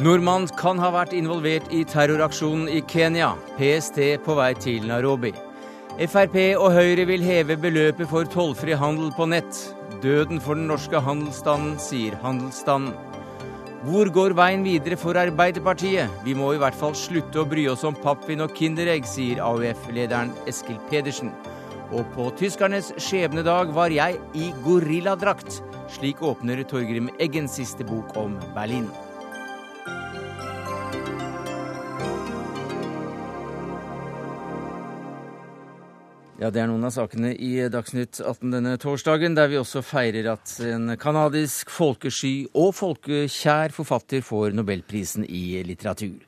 Nordmann kan ha vært involvert i terroraksjonen i Kenya. PST på vei til Nairobi. Frp og Høyre vil heve beløpet for tollfri handel på nett. Døden for den norske handelsstanden, sier handelsstanden. Hvor går veien videre for Arbeiderpartiet? Vi må i hvert fall slutte å bry oss om pappvin og Kinderegg, sier AUF-lederen Eskil Pedersen. Og på tyskernes skjebnedag var jeg i gorilladrakt. Slik åpner Torgrim Eggens siste bok om Berlin. Ja, Det er noen av sakene i Dagsnytt 18 denne torsdagen, der vi også feirer at en canadisk folkesky og folkekjær forfatter får nobelprisen i litteratur.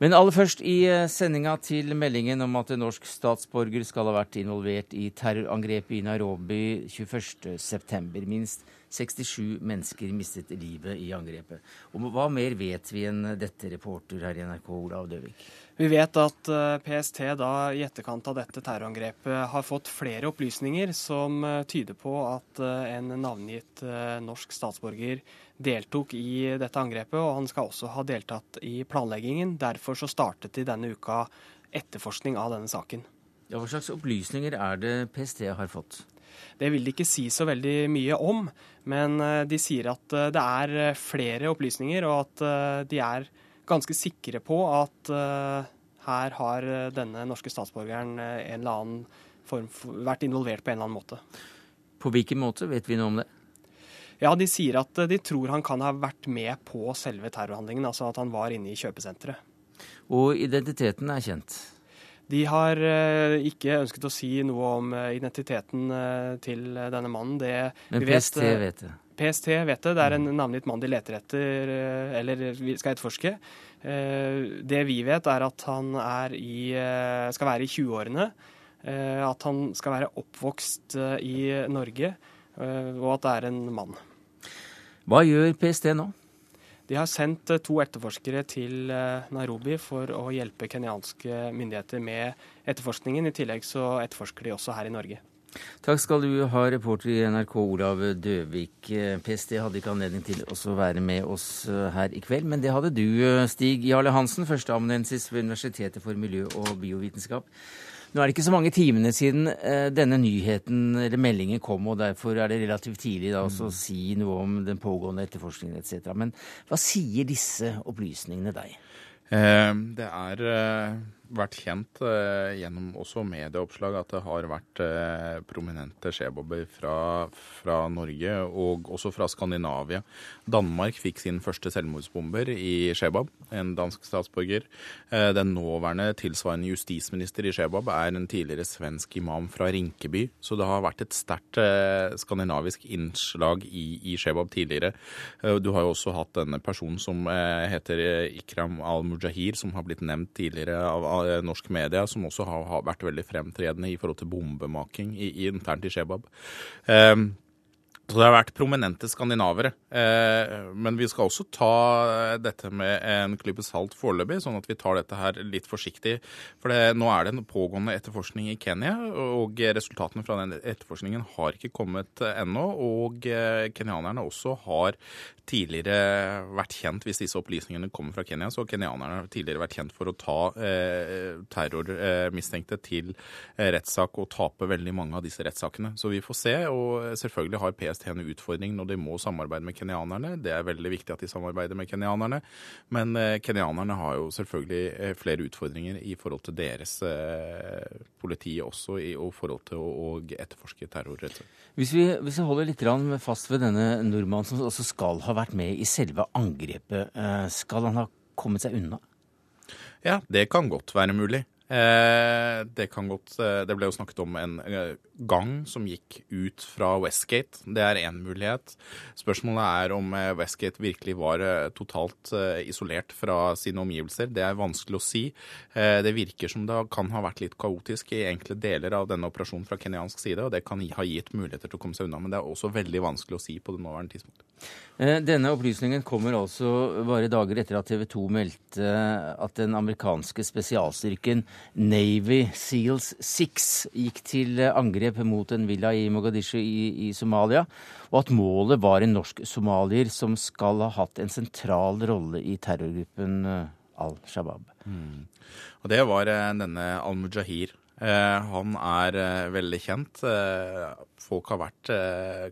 Men aller først i sendinga til meldingen om at en norsk statsborger skal ha vært involvert i terrorangrepet i Nairobi 21.9. Minst 67 mennesker mistet livet i angrepet. Og hva mer vet vi enn dette, reporter her i NRK, Olav Døvik? Vi vet at eh, PST da i etterkant av dette terrorangrepet har fått flere opplysninger som eh, tyder på at eh, en navngitt norsk statsborger deltok i dette angrepet, og han skal også ha deltatt i planleggingen. Derfor så startet de denne uka etterforskning av denne saken. Ja, hva slags opplysninger er det PST har fått? Det vil de ikke si så veldig mye om, men de sier at det er flere opplysninger, og at de er ganske sikre på at uh, her har eh, denne norske statsborgeren uh, en eller annen form for, vært involvert på en eller annen måte. På hvilken måte? Vet vi noe om det? Ja, De sier at de tror han kan ha vært med på selve terrorhandlingen, altså at han var inne i kjøpesenteret. Og identiteten er kjent? De har ikke ønsket å si noe om identiteten til denne mannen. Det, Men PST vet, vet det? PST vet det. Det er en navngitt mann de leter etter, eh, eller skal etterforske. Eh, det vi vet, er at han er i, eh, skal være i 20-årene. At han skal være oppvokst i Norge, og at det er en mann. Hva gjør PST nå? De har sendt to etterforskere til Nairobi for å hjelpe kenyanske myndigheter med etterforskningen. I tillegg så etterforsker de også her i Norge. Takk skal du ha, reporter i NRK Olav Døvik. PST hadde ikke anledning til å være med oss eh, her i kveld, men det hadde du, eh, Stig Jarle Hansen, førsteamanuensis ved Universitetet for miljø og biovitenskap. Nå er det ikke så mange timene siden eh, denne nyheten eller meldingen kom, og derfor er det relativt tidlig da, å si noe om den pågående etterforskningen etc. Men hva sier disse opplysningene deg? Det er vært kjent eh, gjennom også medieoppslag at det har vært eh, prominente skjebobber fra, fra, Norge og også fra Skandinavia. Danmark fikk sin første selvmordsbomber i Shebab, en dansk statsborger. Eh, den nåværende tilsvarende justisminister i Shebab er en tidligere svensk imam fra Rinkeby. Så det har vært et sterkt eh, skandinavisk innslag i, i Shebab tidligere. Eh, du har jo også hatt denne personen som eh, heter Ikram al-Mujahir, som har blitt nevnt tidligere av Eh, norsk media, som også har, har vært veldig fremtredende i forhold til bombemaking i, i internt i Shebab. Um, så det har vært prominente skandinavere. Eh, men vi skal også ta dette med en klype salt foreløpig, sånn at vi tar dette her litt forsiktig. For det, nå er det en pågående etterforskning i Kenya, og resultatene fra den etterforskningen har ikke kommet ennå. Og eh, kenyanerne også har tidligere vært kjent, hvis disse opplysningene kommer fra Kenya, så har tidligere vært kjent for å ta eh, terrormistenkte til eh, rettssak og tape veldig mange av disse rettssakene. Så vi får se. Og selvfølgelig har PST en utfordring når de må samarbeide med kenyanerne. Det er veldig viktig at de samarbeider med kenyanerne. Men eh, kenyanerne har jo selvfølgelig eh, flere utfordringer i forhold til deres eh, politi også, i og forhold til å, etterforske terror. Hvis vi, hvis vi holder litt fast ved denne nordmannen som også skal ha vært med i selve angrepet. Skal han ha kommet seg unna? Ja, det kan godt være mulig. Eh, det kan godt eh, Det ble jo snakket om en gang som gikk ut fra Westgate. Det er én mulighet. Spørsmålet er om Westgate virkelig var totalt isolert fra sine omgivelser. Det er vanskelig å si. Det virker som det kan ha vært litt kaotisk i enkle deler av denne operasjonen fra kenyansk side, og det kan ha gitt muligheter til å komme seg unna. Men det er også veldig vanskelig å si på det nåværende tidspunkt. Denne opplysningen kommer altså bare dager etter at TV 2 meldte at den amerikanske spesialstyrken Navy Seals 6 gikk til angrep mot en villa i Mogadishu i, i Somalia, og at målet var en norsk somalier som skal ha hatt en sentral rolle i terrorgruppen Al Shabaab. Mm. Og det var denne al-Mujahir Eh, han er eh, veldig kjent. Eh, folk har vært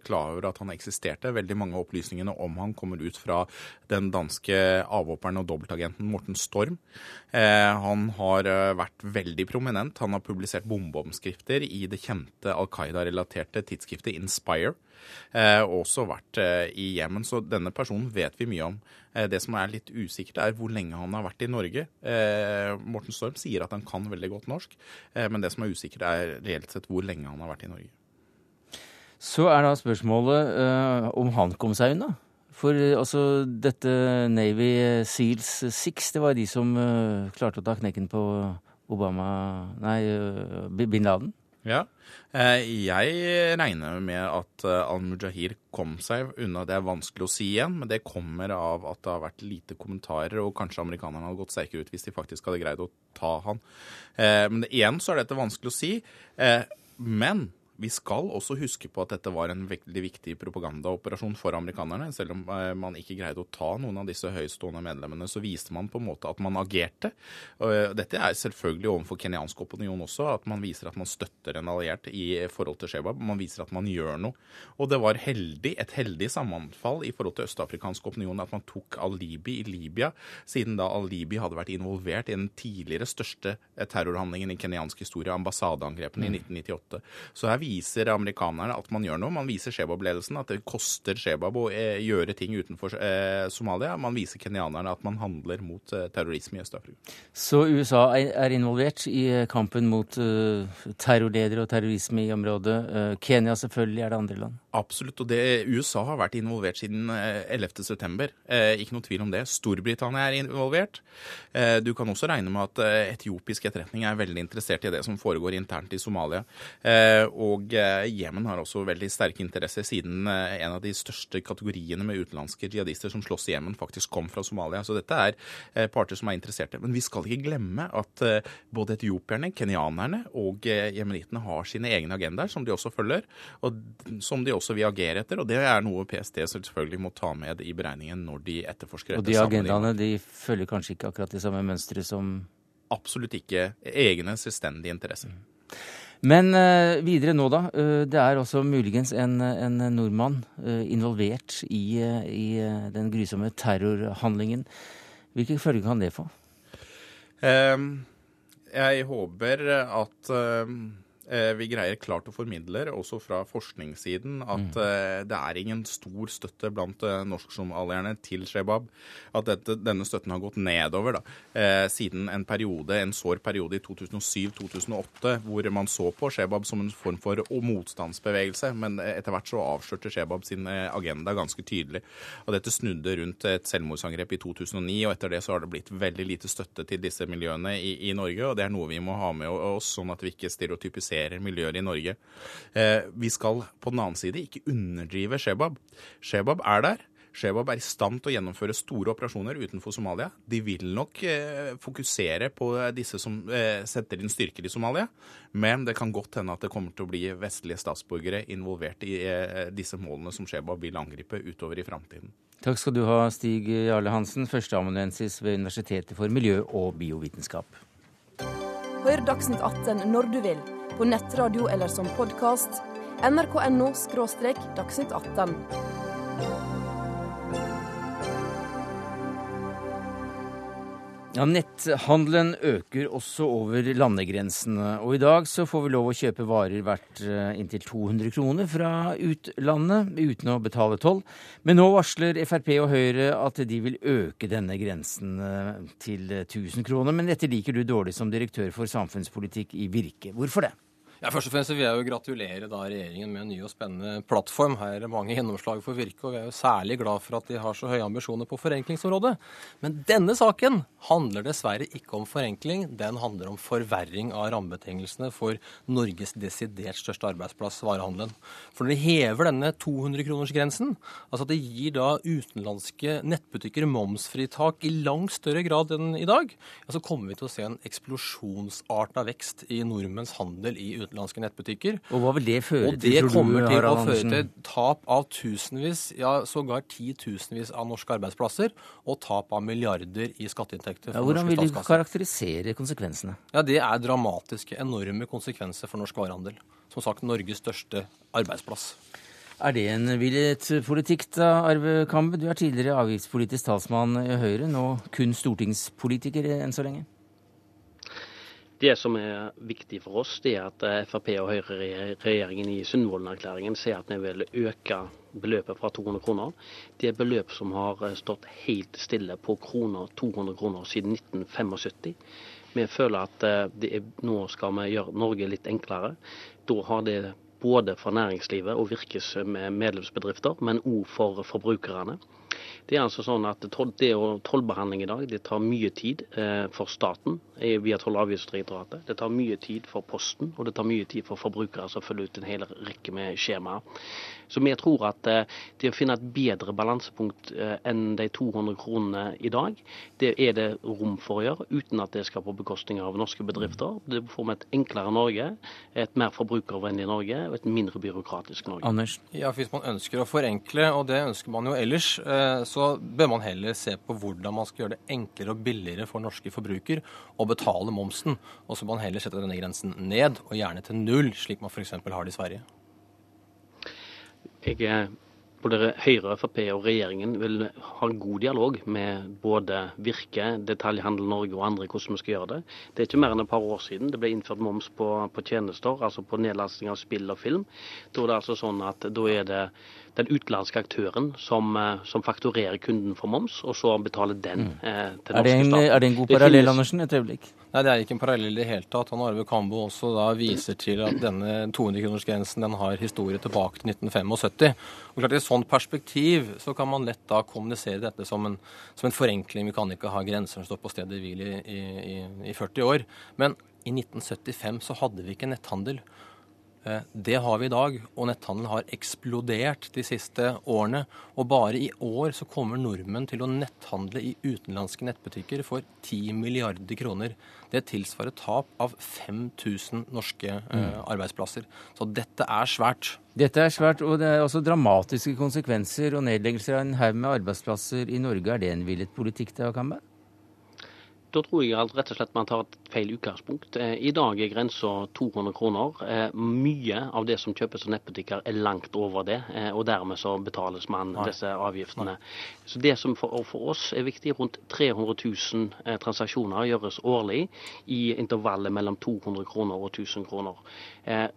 klar over at han eksisterte. Veldig mange av opplysningene om han kommer ut fra den danske avhopperen og dobbeltagenten Morten Storm. Han har vært veldig prominent. Han har publisert bombeomskrifter i det kjente Al Qaida-relaterte tidsskriftet Inspire. Eh, også vært eh, i Jemen. Så denne personen vet vi mye om. Eh, det som er litt usikkert, er hvor lenge han har vært i Norge. Morten Storm sier at han kan veldig godt norsk, men det som er usikkert, er reelt sett hvor lenge han har vært i Norge. Så er da spørsmålet uh, om han kom seg unna. For altså, dette Navy Seals 6, det var de som uh, klarte å ta knekken på Obama Nei, bin Laden? Ja. Eh, jeg regner med at eh, al-Mujahir kom seg unna. Det er vanskelig å si igjen, men det kommer av at det har vært lite kommentarer, og kanskje amerikanerne hadde gått sterkere ut hvis de faktisk hadde greid å ta han. Eh, men igjen så er dette vanskelig å si. Men vi skal også huske på at dette var en veldig viktig propagandaoperasjon for amerikanerne. Selv om eh, man ikke greide å ta noen av disse høystående medlemmene, så viste man på en måte at man agerte. Eh, dette er selvfølgelig overfor kenyansk opinion også, at man viser at man støtter en alliert i forhold til Shebab. Man viser at man gjør noe. Og det var heldig, et heldig sammenfall i forhold til østafrikansk opinion at man tok al-Libi i Libya, siden da al-Libi hadde vært involvert i den tidligere største terrorhandlingen i kenyansk historie, ambassadeangrepene mm. i 1998. Så her viser amerikanerne at man gjør noe. Man viser Shebab-ledelsen at det koster Shebab å eh, gjøre ting utenfor eh, Somalia. Man viser kenyanerne at man handler mot eh, terrorisme i Øst-Afrika. Så USA er involvert i kampen mot terrorledere og terrorisme i området. Kenya selvfølgelig er det andre land? Absolutt. Og det, USA har vært involvert siden 11.9. Ikke noe tvil om det. Storbritannia er involvert. Du kan også regne med at etiopisk etterretning er veldig interessert i det som foregår internt i Somalia. Og og eh, Jemen har også veldig sterke interesser, siden eh, en av de største kategoriene med utenlandske jihadister som slåss i Jemen, faktisk kom fra Somalia. Så dette er eh, parter som er interesserte. Men vi skal ikke glemme at både etiopierne, kenyanerne og jemenittene har sine egne agendaer, som de også følger, og som de også vil agere etter. Og det er noe PST selvfølgelig må ta med i beregningen når de etterforsker. Og de agendaene de følger kanskje ikke akkurat de samme mønstre som Absolutt ikke egne selvstendige interesser. Men uh, videre nå, da. Uh, det er også muligens en, en nordmann uh, involvert i, i den grusomme terrorhandlingen. Hvilke følger kan det få? Um, jeg håper at Eh, vi greier klart å formidle, også fra forskningssiden, at mm. Eh, det er ingen stor støtte blant eh, norsk-somalierne til Shebab. At dette, denne støtten har gått nedover da, siden en periode, en sår periode i 2007-2008, hvor man så på Shebab som en form for motstandsbevegelse. Men etter hvert så avslørte Shebab sin agenda ganske tydelig. Og dette snudde rundt et selvmordsangrep i 2009, og etter det så har det blitt veldig lite støtte til disse miljøene i, i Norge. Og det er noe vi må ha med oss, sånn at vi ikke stereotypiserer håndterer miljøer i Norge. Eh, vi skal på den annen side ikke underdrive Shebab. Shebab er der. Shebab er i stand til å gjennomføre store operasjoner utenfor Somalia. De vil nok eh, fokusere på disse som eh, setter inn styrker i Somalia, men det kan godt hende at det kommer til å bli vestlige statsborgere involvert i eh, disse målene som Shebab vil angripe utover i framtiden. Takk skal du ha, Stig Jarle Hansen, førsteamanuensis ved Universitetet for miljø- og biovitenskap. Hør Dagsnytt 18 når du vil på nettradio eller som podkast. nrk.no – dagsnytt 18. Ja, Netthandelen øker også over landegrensene. Og i dag så får vi lov å kjøpe varer verdt eh, inntil 200 kroner fra utlandet uten å betale toll. Men nå varsler Frp og Høyre at de vil øke denne grensen eh, til 1000 kroner. Men dette liker du dårlig som direktør for samfunnspolitikk i Virke. Hvorfor det? Ja, først og fremst vil jeg jo gratulere da regjeringen med en ny og spennende plattform. Her er det mange gjennomslag for Virke, og vi er jo særlig glad for at de har så høye ambisjoner på forenklingsområdet. Men denne saken handler dessverre ikke om forenkling, den handler om forverring av rammebetingelsene for Norges desidert største arbeidsplass, varehandelen. For når de hever denne 200-kronersgrensen, altså at det gir da utenlandske nettbutikker momsfritak i langt større grad enn i dag, ja, så kommer vi til å se en eksplosjonsart av vekst i nordmenns handel i utlandet utenlandske nettbutikker. Og hva vil det føre og det kommer du, til å føre til tap av tusenvis, ja sågar titusenvis av norske arbeidsplasser, og tap av milliarder i skatteinntekter Ja, hvordan vil du karakterisere konsekvensene? Ja, Det er dramatiske, enorme konsekvenser for norsk varehandel. Som sagt Norges største arbeidsplass. Er det en villet politikk da, Arve Kambe? Du er tidligere avgiftspolitisk talsmann i Høyre, nå kun stortingspolitiker enn så lenge. Det som er viktig for oss, det er at eh, Frp og Høyre-regjeringen i Sundvolden-erklæringen sier at vi vil øke beløpet fra 200 kroner. Det er beløp som har eh, stått helt stille på kroner, 200 kroner siden 1975. Vi føler at eh, er, nå skal vi gjøre Norge litt enklere. Da har det både for næringslivet og virkes med medlemsbedrifter, men òg for forbrukerne. Det er altså sånn at det å Tollbehandling i dag det tar mye tid eh, for staten eh, via Toll- og avgiftsdirektoratet. Det tar mye tid for Posten, og det tar mye tid for forbrukere som følger ut en hel rekke med skjemaer. Så vi tror at eh, det å finne et bedre balansepunkt enn de 200 kronene i dag, det er det rom for å gjøre, uten at det skal på bekostning av norske bedrifter. Det får vi et enklere Norge, et mer forbrukervennlig Norge og et mindre byråkratisk Norge. Anders? Ja, Hvis man ønsker å forenkle, og det ønsker man jo ellers, så bør man heller se på hvordan man skal gjøre det enklere og billigere for norske forbruker å betale momsen. Og så bør man heller sette denne grensen ned, og gjerne til null, slik man f.eks. har det i Sverige. Jeg både Høyre, Frp og regjeringen vil ha en god dialog med både Virke, Detaljhandel Norge og andre hvordan vi skal gjøre det. Det er ikke mer enn et par år siden det ble innført moms på, på tjenester, altså på nedlasting av spill og film. Da er det altså sånn at da er det den utenlandske aktøren som, eh, som fakturerer kunden for moms, og så betaler den eh, til Er det, norske en, staten. er det en god Det parallell, finnes- Andersen? Et øyeblikk. Nei, Det er ikke en parallell i det hele tatt. Han Arve Kambo også da viser til at denne 200-kronersgrensen den har historie tilbake til 1975. Og klart I et sånt perspektiv så kan man lett da kommunisere dette som en, som en forenkling. Vi kan ikke ha grenser som står på stedet hvil i, i, i, i 40 år. Men i 1975 så hadde vi ikke netthandel. Eh, Det har vi i dag, og netthandelen har eksplodert de siste årene. Og bare i år så kommer nordmenn til å netthandle i utenlandske nettbutikker for 10 milliarder kroner. Det tilsvarer tap av 5000 norske eh, arbeidsplasser. Så dette er svært. Dette er svært, og det er også dramatiske konsekvenser og nedleggelser av en haug med arbeidsplasser i Norge. Er det en villet politikk, det, Kambe? Da tror jeg rett og slett man tar et feil utgangspunkt. Eh, I dag er grensa 200 kroner. Eh, Mye av det som kjøpes av nettbutikker er langt over det, eh, og dermed så betales man disse avgiftene. Så Det som for, for oss er viktig, rundt 300 000 eh, transaksjoner gjøres årlig i intervallet mellom 200 kroner og 1000 kroner.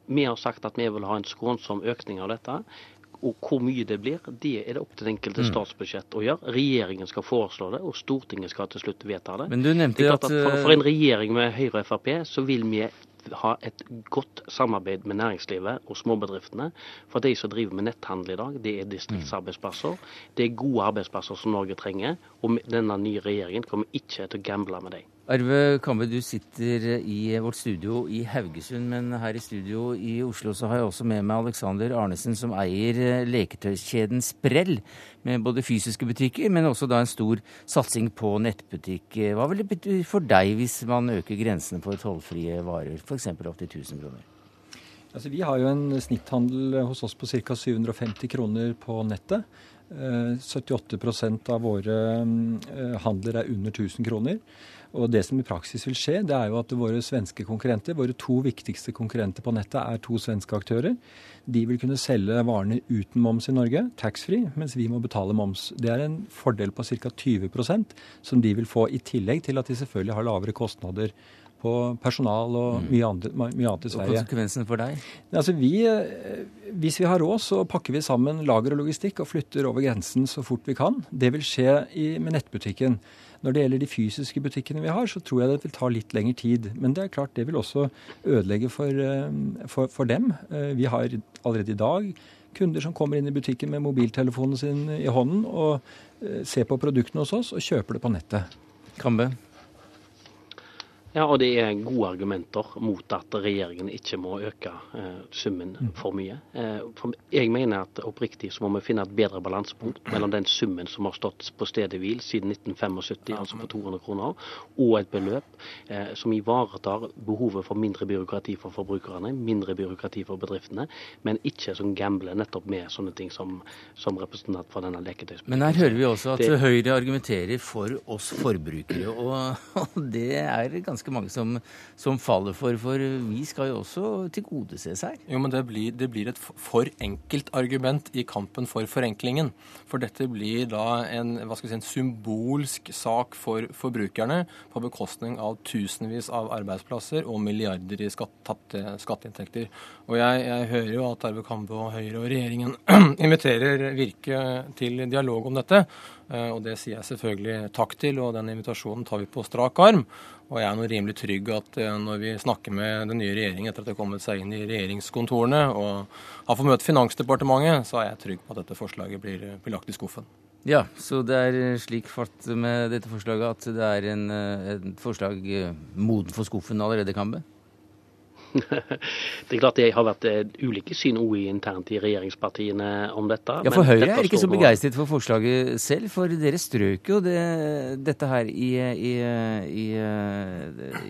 Vi har sagt at vi vil ha en skånsom økning av dette. Og hvor mye det blir, det er det opp til det enkelte statsbudsjett å gjøre. Regjeringen skal foreslå det, og Stortinget skal til slutt vedta det. Men du nevnte at, at for, for en regjering med Høyre og Frp, så vil vi ha et godt samarbeid med næringslivet og småbedriftene. For de som driver med netthandel i dag, det er distriktsarbeidsplasser. Det er gode arbeidsplasser som Norge trenger. Og denne nye regjeringen kommer ikke til å gamble med dem. Arve Kambe, du sitter i vårt studio i Haugesund, men her i studio i Oslo så har jeg også med meg Alexander Arnesen, som eier eh, leketøyskjeden Sprell, med både fysiske butikker, men også da en stor satsing på nettbutikk. Eh, Hva vil det bety for deg hvis man øker grensene for tollfrie varer, f.eks. opp til 1000 kroner? Altså, vi har jo en snitthandel hos oss på ca. 750 kroner på nettet. Eh, 78 av våre eh, handler er under 1000 kroner. Og det som i praksis vil skje, det er jo at våre svenske konkurrenter, våre to viktigste konkurrenter på nettet, er to svenske aktører. De vil kunne selge varene uten moms i Norge, taxfree, mens vi må betale moms. Det er en fordel på ca. 20% som de vil få, i tillegg til at de selvfølgelig har lavere kostnader på personal og mm. mye, annet, mye annet i Sverige. Og konsekvensen for deg? Altså, vi, eh, hvis vi har råd, så pakker vi sammen lager og logistikk og flytter over grensen så fort vi kan. Det vil skje i, med nettbutikken. Når det gjelder de fysiske butikkene vi har, så tror jeg det vil ta litt lengre tid. Men det er klart det vil også ødelegge for, eh, for, for dem. Vi har allerede i dag kunder som kommer inn i butikken med mobiltelefonen sin i hånden og eh, ser på produktene hos oss og kjøper det på nettet. Kambe? Ja, og det er gode argumenter mot at regjeringen ikke må øke eh, summen mm. for mye. Eh, for jeg mener at oppriktig så må vi finne et bedre balansepunkt mellom den summen som har stått på stedet hvil siden 1975, altså på 200 kroner, og et beløp eh, som ivaretar behovet for mindre byråkrati for forbrukerne, mindre byråkrati for bedriftene, men ikke som gambler nettopp med sånne ting som, som representant for denne leketøysbutikken. Men her hører vi også at det, Høyre argumenterer for oss forbrukere, og, og det er ganske ganske mange som, som, faller for. For vi skal jo også tilgodeses her. Jo, men det blir, det blir et for enkelt argument i kampen for forenklingen. For dette blir da en, hva skal vi si, en symbolsk sak for forbrukerne på bekostning av tusenvis av arbeidsplasser og milliarder i skatt, tapte skatteinntekter. Og jeg, jeg, hører jo at Arve Kambe og Høyre og regjeringen inviterer Virke til dialog om dette. Eh, og det sier jeg selvfølgelig takk til, og den invitasjonen tar vi på strak arm. Og jeg er nå rimelig trygg at eh, når vi snakker med den nye regjeringen etter at det har kommet seg inn i regjeringskontorene og har fått møte Finansdepartementet, så er jeg trygg på at dette forslaget blir, blir lagt i skuffen. Ja, så det er slik fatt med dette forslaget at det er en, eh, et forslag moden for skuffen allerede, Kambe? det er klart det har vært eh, ulike syn internt i regjeringspartiene om dette. Ja, For Høyre er ikke så begeistret for forslaget selv, for dere strøk jo det, dette her i, i, i,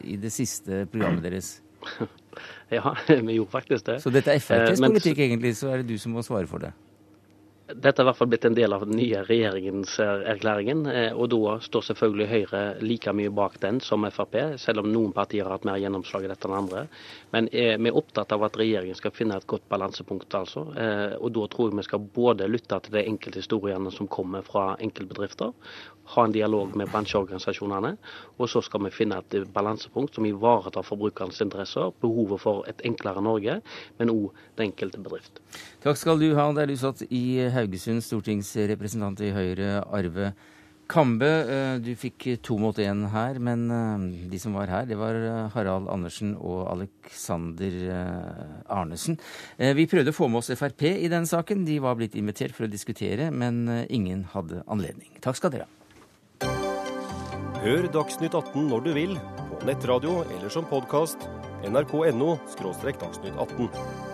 i, det siste programmet deres. ja, vi gjorde faktisk det. Så dette er FrPs eh, politikk egentlig, så er det du som må svare for det? Dette er i hvert fall blitt en del av den nye regjeringserklæringen. erklæringen, og da står selvfølgelig Høyre like mye bak den som Frp, selv om noen partier har hatt mer gjennomslag i dette enn andre. Men eh, vi er opptatt av at regjeringen skal finne et godt balansepunkt. altså. Eh, og da tror jeg vi skal både lytte til de enkelte historiene som kommer fra enkeltbedrifter, ha en dialog med bransjeorganisasjonene, og så skal vi finne et balansepunkt som ivaretar forbrukernes interesser, behovet for et enklere Norge, men òg den enkelte bedrift. Takk skal du ha. Der du satt i Haugesund, stortingsrepresentant i Høyre, Arve Kambe. Eh, du fikk to mot én her, men eh, de som var her, det var eh, Harald Andersen og Alexander Arnesen. Vi prøvde å få med oss Frp i den saken. De var blitt invitert for å diskutere, men ingen hadde anledning. Takk skal dere ha. Hør Dagsnytt 18 når du vil, på nettradio eller som podkast. nrk.no – dagsnytt 18.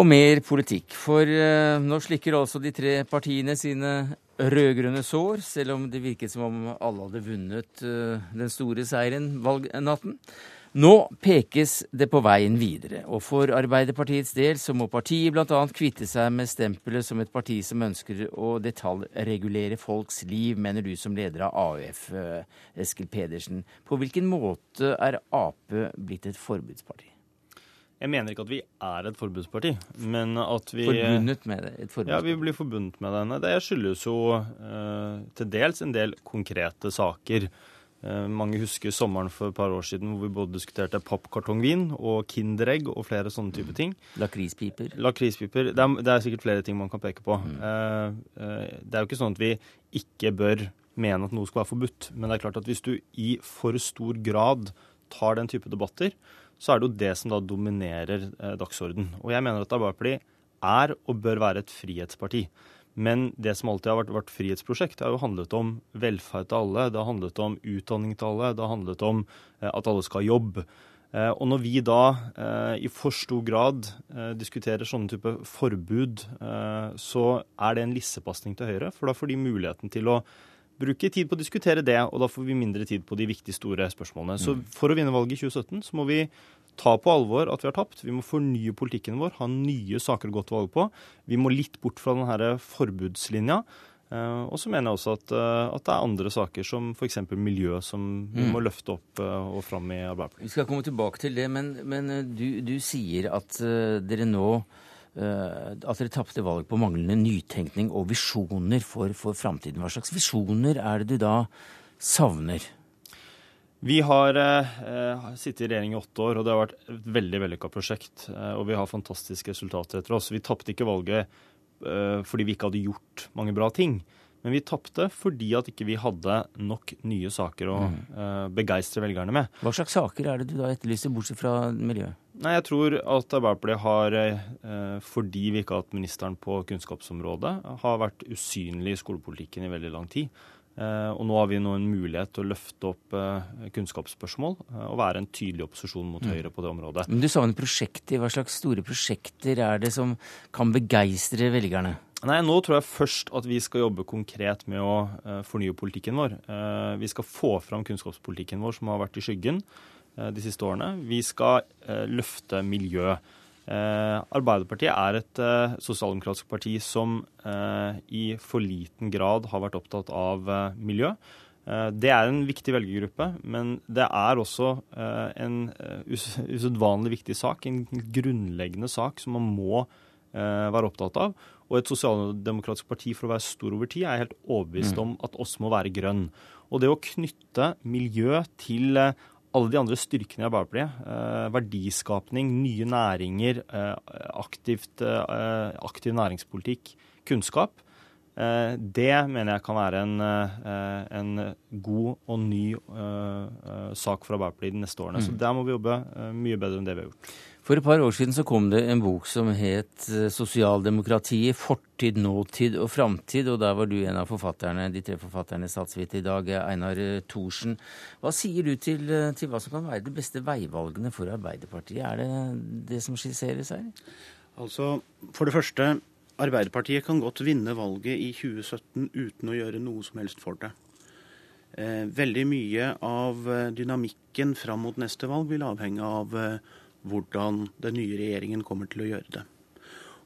Og mer politikk. For uh, nå slikker altså de tre partiene sine rød-grønne sår, selv om det virket som om alle hadde vunnet uh, den store seieren valgnatten. Nå pekes det på veien videre, og for Arbeiderpartiets del så må partiet bl.a. kvitte seg med stempelet som et parti som ønsker å detaljregulere folks liv, mener du som leder av AUF, uh, Eskil Pedersen. På hvilken måte er Ap blitt et forbudsparti? Jeg mener ikke at vi er et forbudsparti, men at vi Forbundet med det? Et? Ja, vi blir forbundet med denne. Det skyldes jo eh, til dels en del konkrete saker. Eh, mange husker sommeren for et par år siden hvor vi både diskuterte pappkartongvin og Kinderegg og flere sånne type ting. Lakrispiper? Lakrispiper. Det, det, er sikkert flere ting man kan peke på. Mm. Eh, eh, det er jo ikke sånn at vi ikke bør mene at noe skal være forbudt, men det er klart at hvis du i for stor grad tar den type debatter, så er det jo det som da dominerer eh, dagsorden. Og jeg mener at Arbeiderpartiet er og bør være et frihetsparti. Men det som alltid har vært vårt frihetsprosjekt, har jo handlet om velferd til alle. Det har handlet om utdanning til alle. Det har handlet om eh, at alle skal ha jobb. Eh, og når vi da i for stor grad diskuterer sånne type forbud, så er det en lissepasning til Høyre. For da får de muligheten til å bruke tid på å diskutere det, og da får vi mindre tid på de viktige, store spørsmålene. Så mm. for å vinne valget i 2017 så må vi ta på alvor at vi har tapt. Vi må fornye politikken vår, ha nye saker å gå til valg på. Vi må litt bort fra denne forbudslinja. Uh, og så mener jeg også at, uh, at, det er andre saker, som f.eks. miljø, som vi mm. må løfte opp uh, og fram i Arbeiderpartiet. Vi skal komme tilbake til det, men, men du, du, sier at dere nå at dere tapte valg på manglende nytenkning og visjoner for, for framtiden. Hva slags visjoner er det du da savner? Vi har eh, sittet i regjering i åtte år, og det har vært et veldig vellykka prosjekt. Eh, og vi har fantastiske resultater etter oss. Vi tapte ikke valget eh, fordi vi ikke hadde gjort mange bra ting. Men vi tapte fordi at ikke vi hadde nok nye saker å mm. uh, begeistre velgerne med. Hva slags saker er det du da etterlyser, bortsett fra miljø? Nei, Jeg tror at Arbeiderpartiet har, uh, fordi vi ikke har hatt ministeren på kunnskapsområdet, har vært usynlig i skolepolitikken i veldig lang tid. Uh, og nå har vi nå en mulighet til å løfte opp kunnskapsspørsmål og være en tydelig opposisjon mot mm. Høyre på det området. Men Du savner prosjekter. Hva slags store prosjekter er det som kan begeistre velgerne? Nei, Nå tror jeg først at vi skal jobbe konkret med å uh, fornye politikken vår. Uh, vi skal få fram kunnskapspolitikken vår som har vært i skyggen uh, de siste årene. Vi skal løfte miljø. Arbeiderpartiet er et sosialdemokratisk parti som i for liten grad har vært opptatt av miljø. Det er en viktig velgergruppe, men det er også en usedvanlig viktig sak. En grunnleggende sak som man må være opptatt av. Og et sosialdemokratisk parti for å være stor over tid er jeg helt overbevist mm. om at oss må være grønn. Og det å knytte miljø til eh, alle de andre styrkene i Arbeiderpartiet, eh, verdiskapning, nye næringer, eh, aktivt, eh, aktiv næringspolitikk, kunnskap, eh, det mener jeg kan være en, eh, en god og ny sak for Arbeiderpartiet de neste årene. Mm. Så der må vi jobbe mye bedre enn det vi har gjort. For et par år siden så kom det en bok som het eh, 'Sosialdemokratiet fortid, nåtid og framtid', og der var du en av forfatterne, de tre forfatterne statsvite i dag, Einar Thorsen. Hva sier du til, eh, til, hva som kan være de beste veivalgene for Arbeiderpartiet? Er det det som skisseres her? Altså, For det første, Arbeiderpartiet kan godt vinne valget i 2017 uten å gjøre noe som helst for det. Eh, veldig mye av dynamikken fram mot neste valg vil avhenge av hvordan den nye regjeringen kommer til å gjøre det.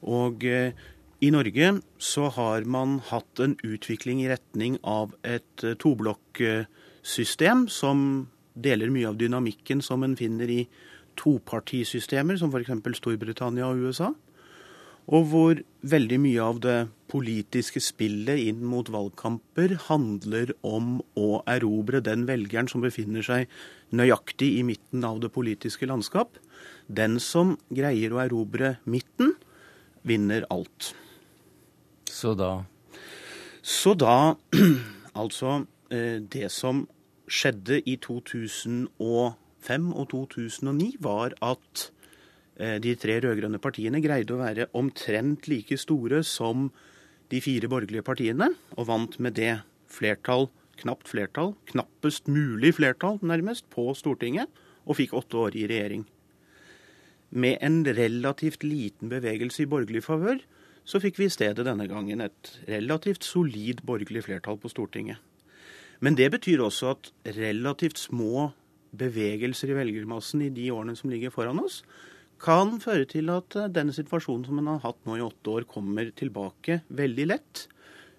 Og eh, i Norge så har man hatt en utvikling i retning av et eh, toblokksystem som deler mye av dynamikken som en finner i topartisystemer, som f.eks. Storbritannia og USA. Og hvor veldig mye av det politiske spillet inn mot valgkamper handler om å erobre den velgeren som befinner seg nøyaktig i midten av det politiske landskap. Den som greier å erobre midten, vinner alt. Så da? Så da Altså, eh, det som skjedde i 2005 og 2009, var at eh, de tre rød-grønne partiene greide å være omtrent like store som de fire borgerlige partiene, og vant med det flertall, knapt flertall, knappest mulig flertall, nærmest, på Stortinget, og fikk åtte år i regjering med en relativt liten bevegelse i borgerlig favør, så fikk vi i stedet denne gangen et relativt solid borgerlig flertall på Stortinget. Men det betyr også at relativt små bevegelser i velgermassen i de årene som ligger foran oss, kan føre til at denne situasjonen som en har hatt nå i åtte år, kommer tilbake veldig lett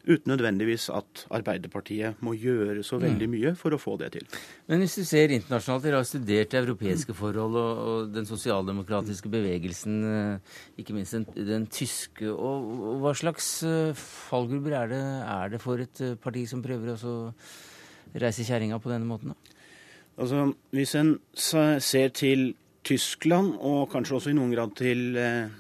uten nødvendigvis at Arbeiderpartiet må gjøre så veldig mm. mye for å få det til. Men hvis du ser internasjonalt, dere har studert europeiske forhold og, og den sosialdemokratiske bevegelsen, eh, ikke minst den, den tyske. Og, og, hva slags eh, fallgrupper er det, er det, for et eh, parti som prøver å reise kjerringa på denne måten? Da? Altså, Hvis en ser til Tyskland, og kanskje også i noen grad til eh,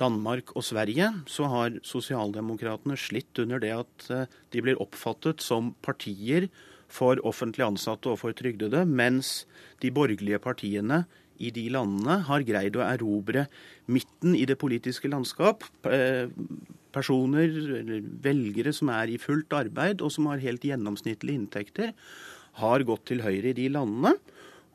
Danmark og Sverige så har sosialdemokratene slitt under det at eh, de blir oppfattet som partier for offentlig ansatte og for trygdede, mens de borgerlige partiene i de landene har greid å erobre midten i det politiske landskap. Eh, personer, eller velgere som er i fullt arbeid og som har helt gjennomsnittlige inntekter, har gått til høyre i de landene.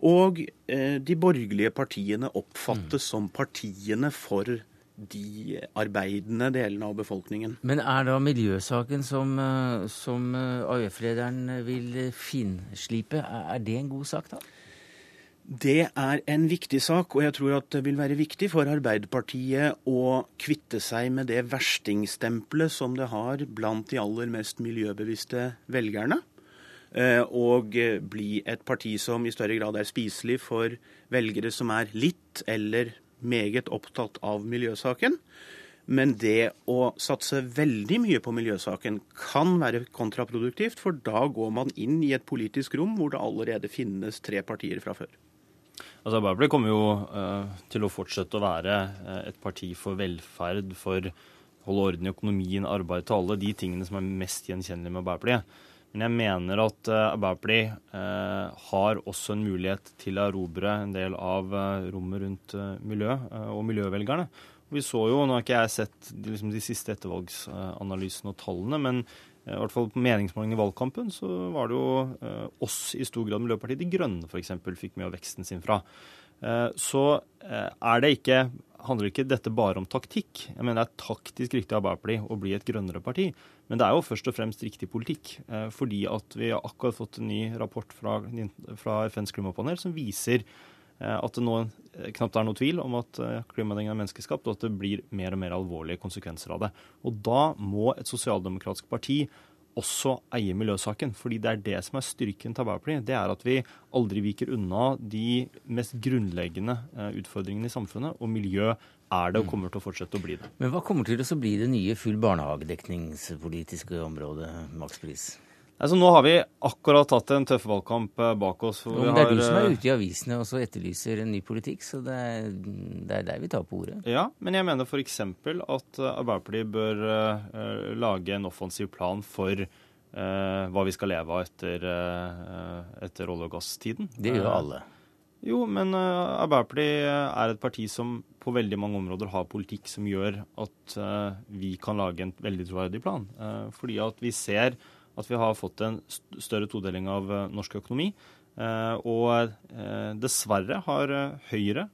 Og eh, de borgerlige partiene oppfattes mm. som partiene for de arbeidende delene av befolkningen. Men er da miljøsaken som, eh, som eh, AUF-lederen vil finslipe, er det en god sak, da? Det er en viktig sak, og jeg tror at det vil være viktig for Arbeiderpartiet å kvitte seg med det verstingsstempelet som det har blant de aller mest miljøbevisste velgerne. Eh, og bli et parti som i større grad er spiselig for velgere som er litt eller meget opptatt av miljøsaken. Men det å satse veldig mye på miljøsaken kan være kontraproduktivt, for da går man inn i et politisk rom hvor det allerede finnes tre partier fra før. Altså Arbeiderpartiet kommer jo uh, til å fortsette å være uh, et parti for velferd, for holde orden i økonomien, arbeid til alle, de tingene som er mest gjenkjennelige med Arbeiderpartiet. Men jeg mener at uh, Arbeiderpartiet har også en mulighet til å erobre en del av rommet rundt miljø og miljøvelgerne. Vi så jo, Nå har ikke jeg sett de, liksom, de siste ettervalgsanalysene og tallene, men i hvert fall på meningsmålingene i valgkampen så var det jo eh, oss i stor grad Miljøpartiet De Grønne f.eks. fikk mye av veksten sin fra. Eh, så eh, er det ikke, handler ikke dette bare om taktikk. Jeg mener Det er taktisk riktig av Arbeiderpartiet å bli et grønnere parti. Men det er jo først og fremst riktig politikk. Eh, fordi at vi har akkurat fått en ny rapport fra, fra FNs klimapanel som viser at det nå knapt er noe tvil om at klimaendringene er menneskeskapt, og at det blir mer og mer alvorlige konsekvenser av det. Og da må et sosialdemokratisk parti også eie miljøsaken. fordi det er det som er styrken til Arbeiderpartiet. Det er at vi aldri viker unna de mest grunnleggende utfordringene i samfunnet. Og miljø er det og kommer til å fortsette å bli det. Men hva kommer til å bli det nye full barnehagedekningspolitiske området, makspris? Altså, nå har vi akkurat tatt en tøff valgkamp eh, bak oss. Jo, det er har, du som er eh, ute i avisene og så etterlyser en ny politikk, så det er, det er der vi tar på ordet. Ja, men jeg mener f.eks. at eh, Arbeiderpartiet bør uh, lage en offensiv plan for uh, hva vi skal leve av etter, uh, etter olje- og gasstiden. Det gjør alle. Jo, men Arbeiderpartiet er et parti som på veldig mange områder har politikk som gjør at vi kan lage en veldig troverdig plan. fordi at vi ser at vi har fått en større todeling av eh, norsk økonomi. Eh, og eh, dessverre har Høyre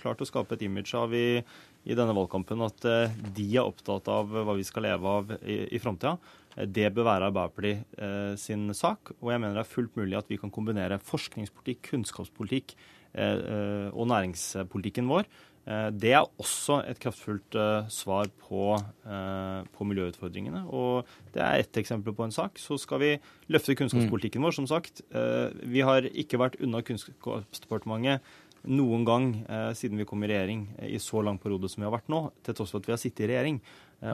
klart å skape et image av i, i denne valgkampen at de er opptatt av hva vi skal leve av i, i framtida. Det bør være Arbeiderpartiet sin sak. Og jeg mener det er fullt mulig at vi kan kombinere forskningspolitikk, kunnskapspolitikk og næringspolitikken vår det er også et kraftfullt eh, svar på, eh, på, miljøutfordringene. Og det er ett eksempel på en sak. Så skal vi løfte kunnskapspolitikken vår, som sagt. Vi har ikke vært unna Kunnskapsdepartementet noen gang siden vi kom i regjering i så lang periode som vi har vært nå, til tross for at vi har sittet i regjering.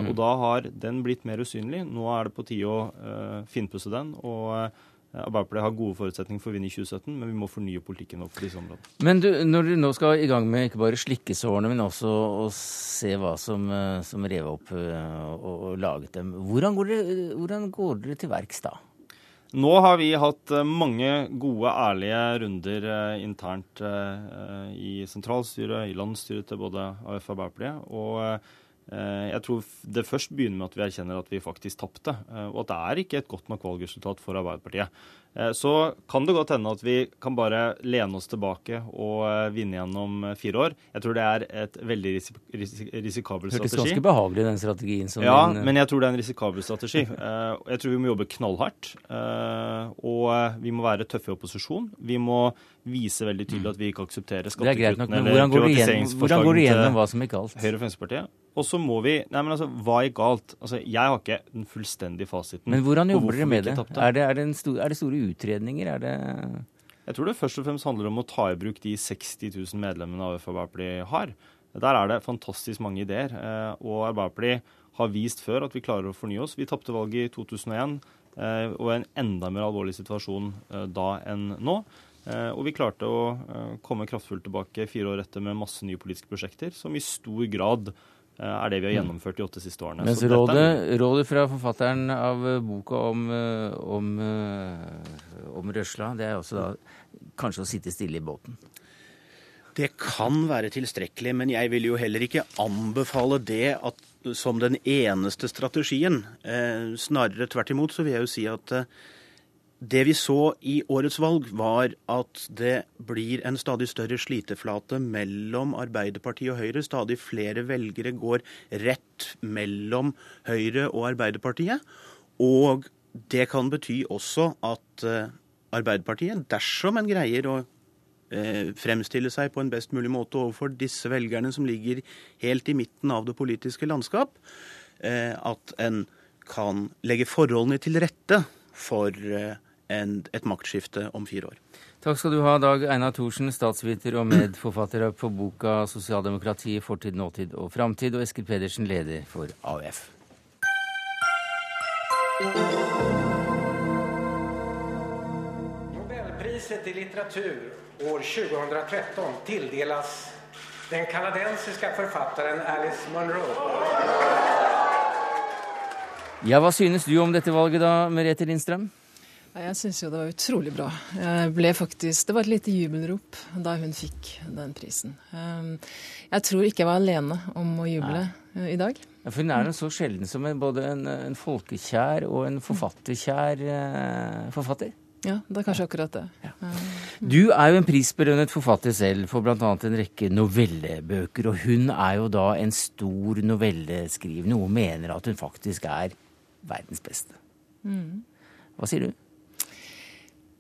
Og da har den blitt mer usynlig. Nå er det på tide å finpusse den. og Arbeiderpartiet har gode forutsetninger for å vinne i 2017, men vi må fornye politikken på disse områdene. Men du, når du nå skal i gang med ikke bare slikkesårene, men også å se hva som, eh, som rev opp eh, og, og, laget dem, hvordan går, dere, hvordan går dere til verks da? Nå har vi hatt eh, mange gode, ærlige runder internt i sentralstyret, i landsstyret til både AUF og Arbeiderpartiet. og Eh, jeg tror det først begynner med at vi erkjenner at vi faktisk tapte, eh, og at det er ikke et godt nok valgresultat for Arbeiderpartiet. Eh, så kan det godt hende at vi kan bare lene oss tilbake og vinne gjennom fire år. Jeg tror det er et veldig risikabel strategi. Hørtes ganske behagelig, den strategien. ja, din... men jeg tror det er en risikabel strategi. Jeg tror vi må jobbe knallhardt. Og vi må være tøffe i opposisjon. Vi må vise veldig tydelig at vi ikke aksepterer skattekuttene eller privatiseringsforslagene til? Høyre og Fremskrittspartiet. Og så må vi Nei, men altså, hva gikk galt? Altså, jeg har ikke den fullstendige fasiten. Men hvordan jobber dere med det? Er det, er, det stor, er det, store utredninger? Er det Jeg tror det først og fremst handler om å ta i bruk de 60 000 medlemmene av Arbeiderpartiet har. Der er det fantastisk mange ideer. Eh, og Arbeiderpartiet har vist før at vi klarer å fornye oss. Vi tapte valget i 2001 eh, og en enda mer alvorlig situasjon eh, da enn nå. Og vi klarte å komme kraftfullt tilbake fire år etter med masse nye politiske prosjekter som i stor grad er det vi har gjennomført de åtte siste årene. Mens rådet, rådet, fra forfatteren av eh, boka om, eh, om, om røsla, det er også da kanskje å sitte stille i båten? Det kan være tilstrekkelig, men jeg vil jo heller ikke anbefale det at, som den eneste strategien. Eh, snarere tvert imot så vil jeg jo si at eh, det vi så i årets valg, var at det blir en stadig større sliteflate mellom Arbeiderpartiet og Høyre. Stadig flere velgere går rett mellom Høyre og Arbeiderpartiet. Og det kan bety også at eh, Arbeiderpartiet, dersom en greier å eh, fremstille seg på en best mulig måte overfor disse velgerne som ligger helt i midten av det politiske landskap, eh, at en kan legge forholdene til rette for en, et maktskifte om fire år. Takk skal du ha, Dag Einar Thorsen, statsviter og medforfatter på boka 'Sosialdemokrati fortid, nåtid og framtid', og Eskil Pedersen, leder for AUF. Nobelpriset i litteratur år 2013 tildeles den kanadensiske forfatteren Alice Munro. Ja, Hva synes du om dette valget da, Merete Lindstrøm? Jeg syns jo det var utrolig bra. Jeg ble faktisk, Det var et lite jubelrop da hun fikk den prisen. Um, jeg tror ikke jeg var alene om å juble Nei. i dag. Ja, for Hun er så sjelden som en, både en, en, folkekjær og en forfatterkjær eh, forfatter. Ja, det er kanskje akkurat det. Ja. Du er jo en prisbelønnet forfatter selv for bl.a. en rekke novellebøker. Og hun er jo da en stor novelleskriver. Noen mener at hun faktisk er verdens beste. Mm. Hva sier du?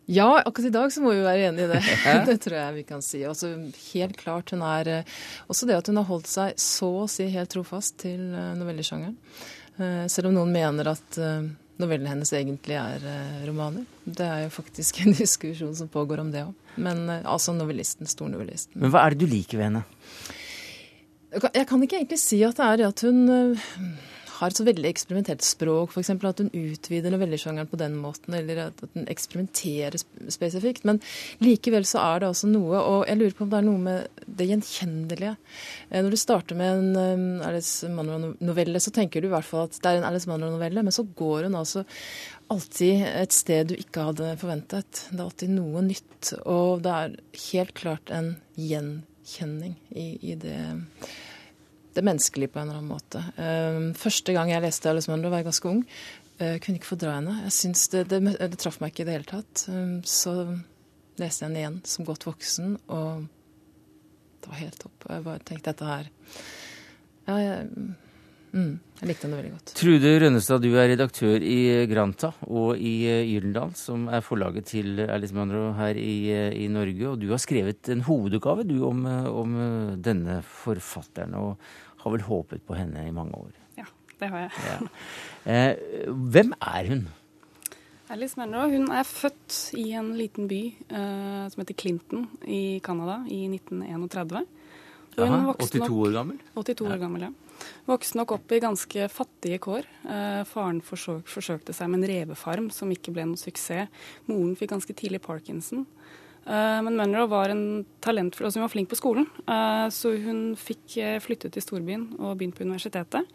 Ja, akkurat i dag så må vi være enig i det. det tror jeg vi kan si. Også helt klart hun er eh, Også det at hun har holdt seg så å si helt trofast til eh, novellesjangeren. Eh, selv om noen mener at novellene hennes egentlig er romaner. Det er jo faktisk en diskusjon som pågår om det òg. Men altså novellisten, stornovellisten. Men hva er det du liker ved henne? Jeg kan ikke egentlig si at det er det at hun har et så veldig eksperimentert språk, f.eks. at hun utvider novellesjangeren på den måten, eller at hun eksperimenterer spesifikt. Men likevel så er det altså noe, og jeg lurer på om det er noe med det gjenkjennelige. Eh, når du starter med en um, Alice Munro-novelle, så tenker du i hvert fall at det er en Alice Munro-novelle, men så går hun altså alltid et sted du ikke hadde forventet. Det er alltid noe nytt, og det er helt klart en gjenkjenning i, i det det menneskelige på en eller annen måte. Ehm, første gang jeg leste Alice Munro, var jeg ganske ung. Jeg kunne ikke fordra henne. Jeg synes det, det, det, traff meg ikke i det hele tatt. Ehm, så leste jeg henne igjen som godt voksen, og det var helt topp. Jeg bare tenkte dette her Ja, jeg, mm, jeg likte henne veldig godt. Trude Rønnestad, du er redaktør i Granta og i eh, Gyldendal, som er forlaget til Alice Munro her i, eh, i, Norge. Og du har skrevet en hovedoppgave du, om, eh, om denne forfatteren. og har vel håpet på henne i mange år. Ja, det har jeg. Ja. Eh, hvem er hun? Alice Munro hun er født i en liten by eh, som heter Clinton i Canada i 1931. Aha, 82 år gammel? 82 år gammel, ja. Vokste nok opp i ganske fattige kår. Eh, faren forsøk, forsøkte seg med en revefarm som ikke ble noen suksess. Moren fikk ganske tidlig parkinson. Eh, men Munro var en talentfull, altså hun var flink på skolen, eh, så hun fikk flyttet til storbyen og begynt på universitetet.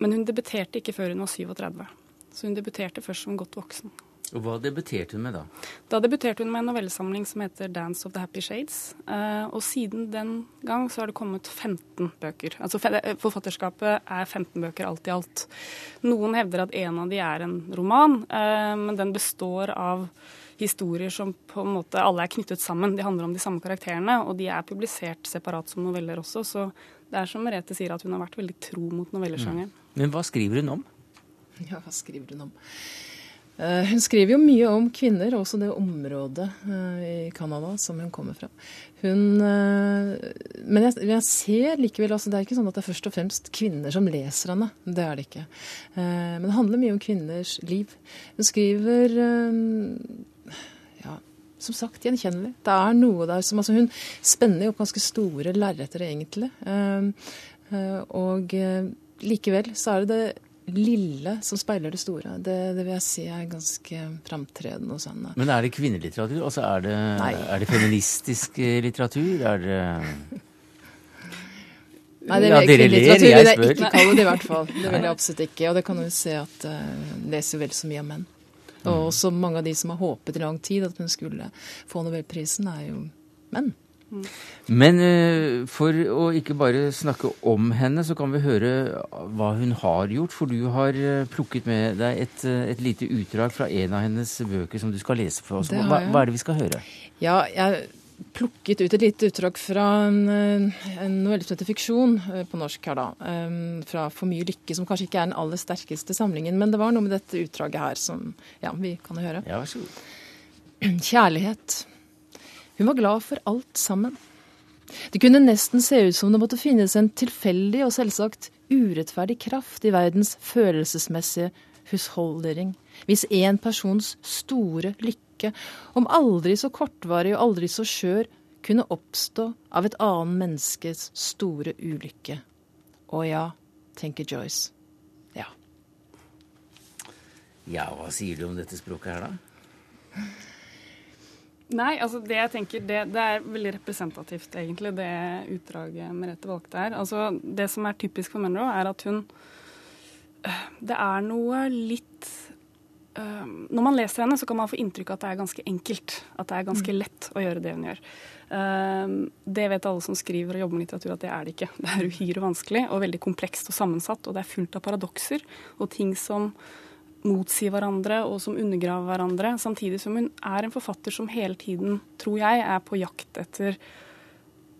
Men hun debuterte ikke før hun var 37, så hun debuterte først som godt voksen. Og Hva debuterte hun med da? Da debuterte hun med en novellesamling som heter 'Dance of the Happy Shades'. Og siden den gang så har det kommet 15 bøker. Altså Forfatterskapet er 15 bøker alt i alt. Noen hevder at en av de er en roman, men den består av historier som på en måte alle er knyttet sammen. De handler om de samme karakterene, og de er publisert separat som noveller også. Så det er som Merete sier, at hun har vært veldig tro mot novellesjangeren. Mm. Men hva skriver hun om? Ja, hva skriver hun om? Uh, hun skriver jo mye om kvinner, også det området uh, i Canada som hun kommer fra. Hun, uh, men jeg, jeg, ser likevel altså Det er ikke sånn at det er først og fremst kvinner som leser henne. Det er det ikke. men det handler mye om kvinners liv. Hun skriver som sagt gjenkjennelig. Det er noe der som altså Hun spenner jo opp ganske store lerreter, egentlig. Eh, og eh, likevel så er det det lille som speiler det store. Det, det vil jeg si er ganske framtredende hos henne. Men er det kvinnelitteratur? Altså er det, er det feministisk eh, litteratur? Er det Nei, det vil ja, dere ler, jeg spør. Ikke kalle det i hvert fall. Det vil jeg absolutt ikke. Og det kan jo se at uh, leser jo vel så mye om menn. Og også mange av de som har håpet i lang tid at hun skulle få nobelprisen, er jo menn. Men uh, for å ikke bare snakke om henne, så kan vi høre hva hun har gjort. For du har uh, plukket med deg et, uh, et, lite utdrag fra en av hennes bøker som du skal lese for oss. Hva, hva, er det vi skal høre? Ja, jeg plukket ut et lite utdrag fra en, en novelle som heter 'Fiksjon' eh, på norsk her, da. Fra 'For mye lykke', som kanskje ikke er den aller sterkeste samlingen. Men det var noe med dette utdraget her som ja, vi kan høre. Ja, vær så god. Kjærlighet. Hun var glad for alt sammen. Det kunne nesten se ut som det måtte finnes en tilfeldig og selvsagt urettferdig kraft i verdens følelsesmessige husholdering. Hvis en persons store lykke, om aldri så kortvarig og aldri så skjør, kunne oppstå av et annet menneskes store ulykke. Å ja, tenker Joyce. Ja. Ja, hva sier du om dette språket her, da? Nei, altså det jeg tenker, det, det, er veldig representativt, egentlig, det utdraget Merete valgte her. Altså, det som er typisk for Monroe, er at hun øh, Det er noe litt uh, Når man leser henne, så kan man få inntrykk av at det er ganske enkelt. At det er ganske mm. lett å gjøre det hun gjør. Uh, det vet alle som skriver og jobber med litteratur, at det er det ikke. Det er uhyre vanskelig og veldig komplekst og sammensatt, og det er fullt av paradokser og ting som motsier hverandre og som undergraver hverandre, samtidig som hun er en forfatter som hele tiden, tror jeg, er på jakt etter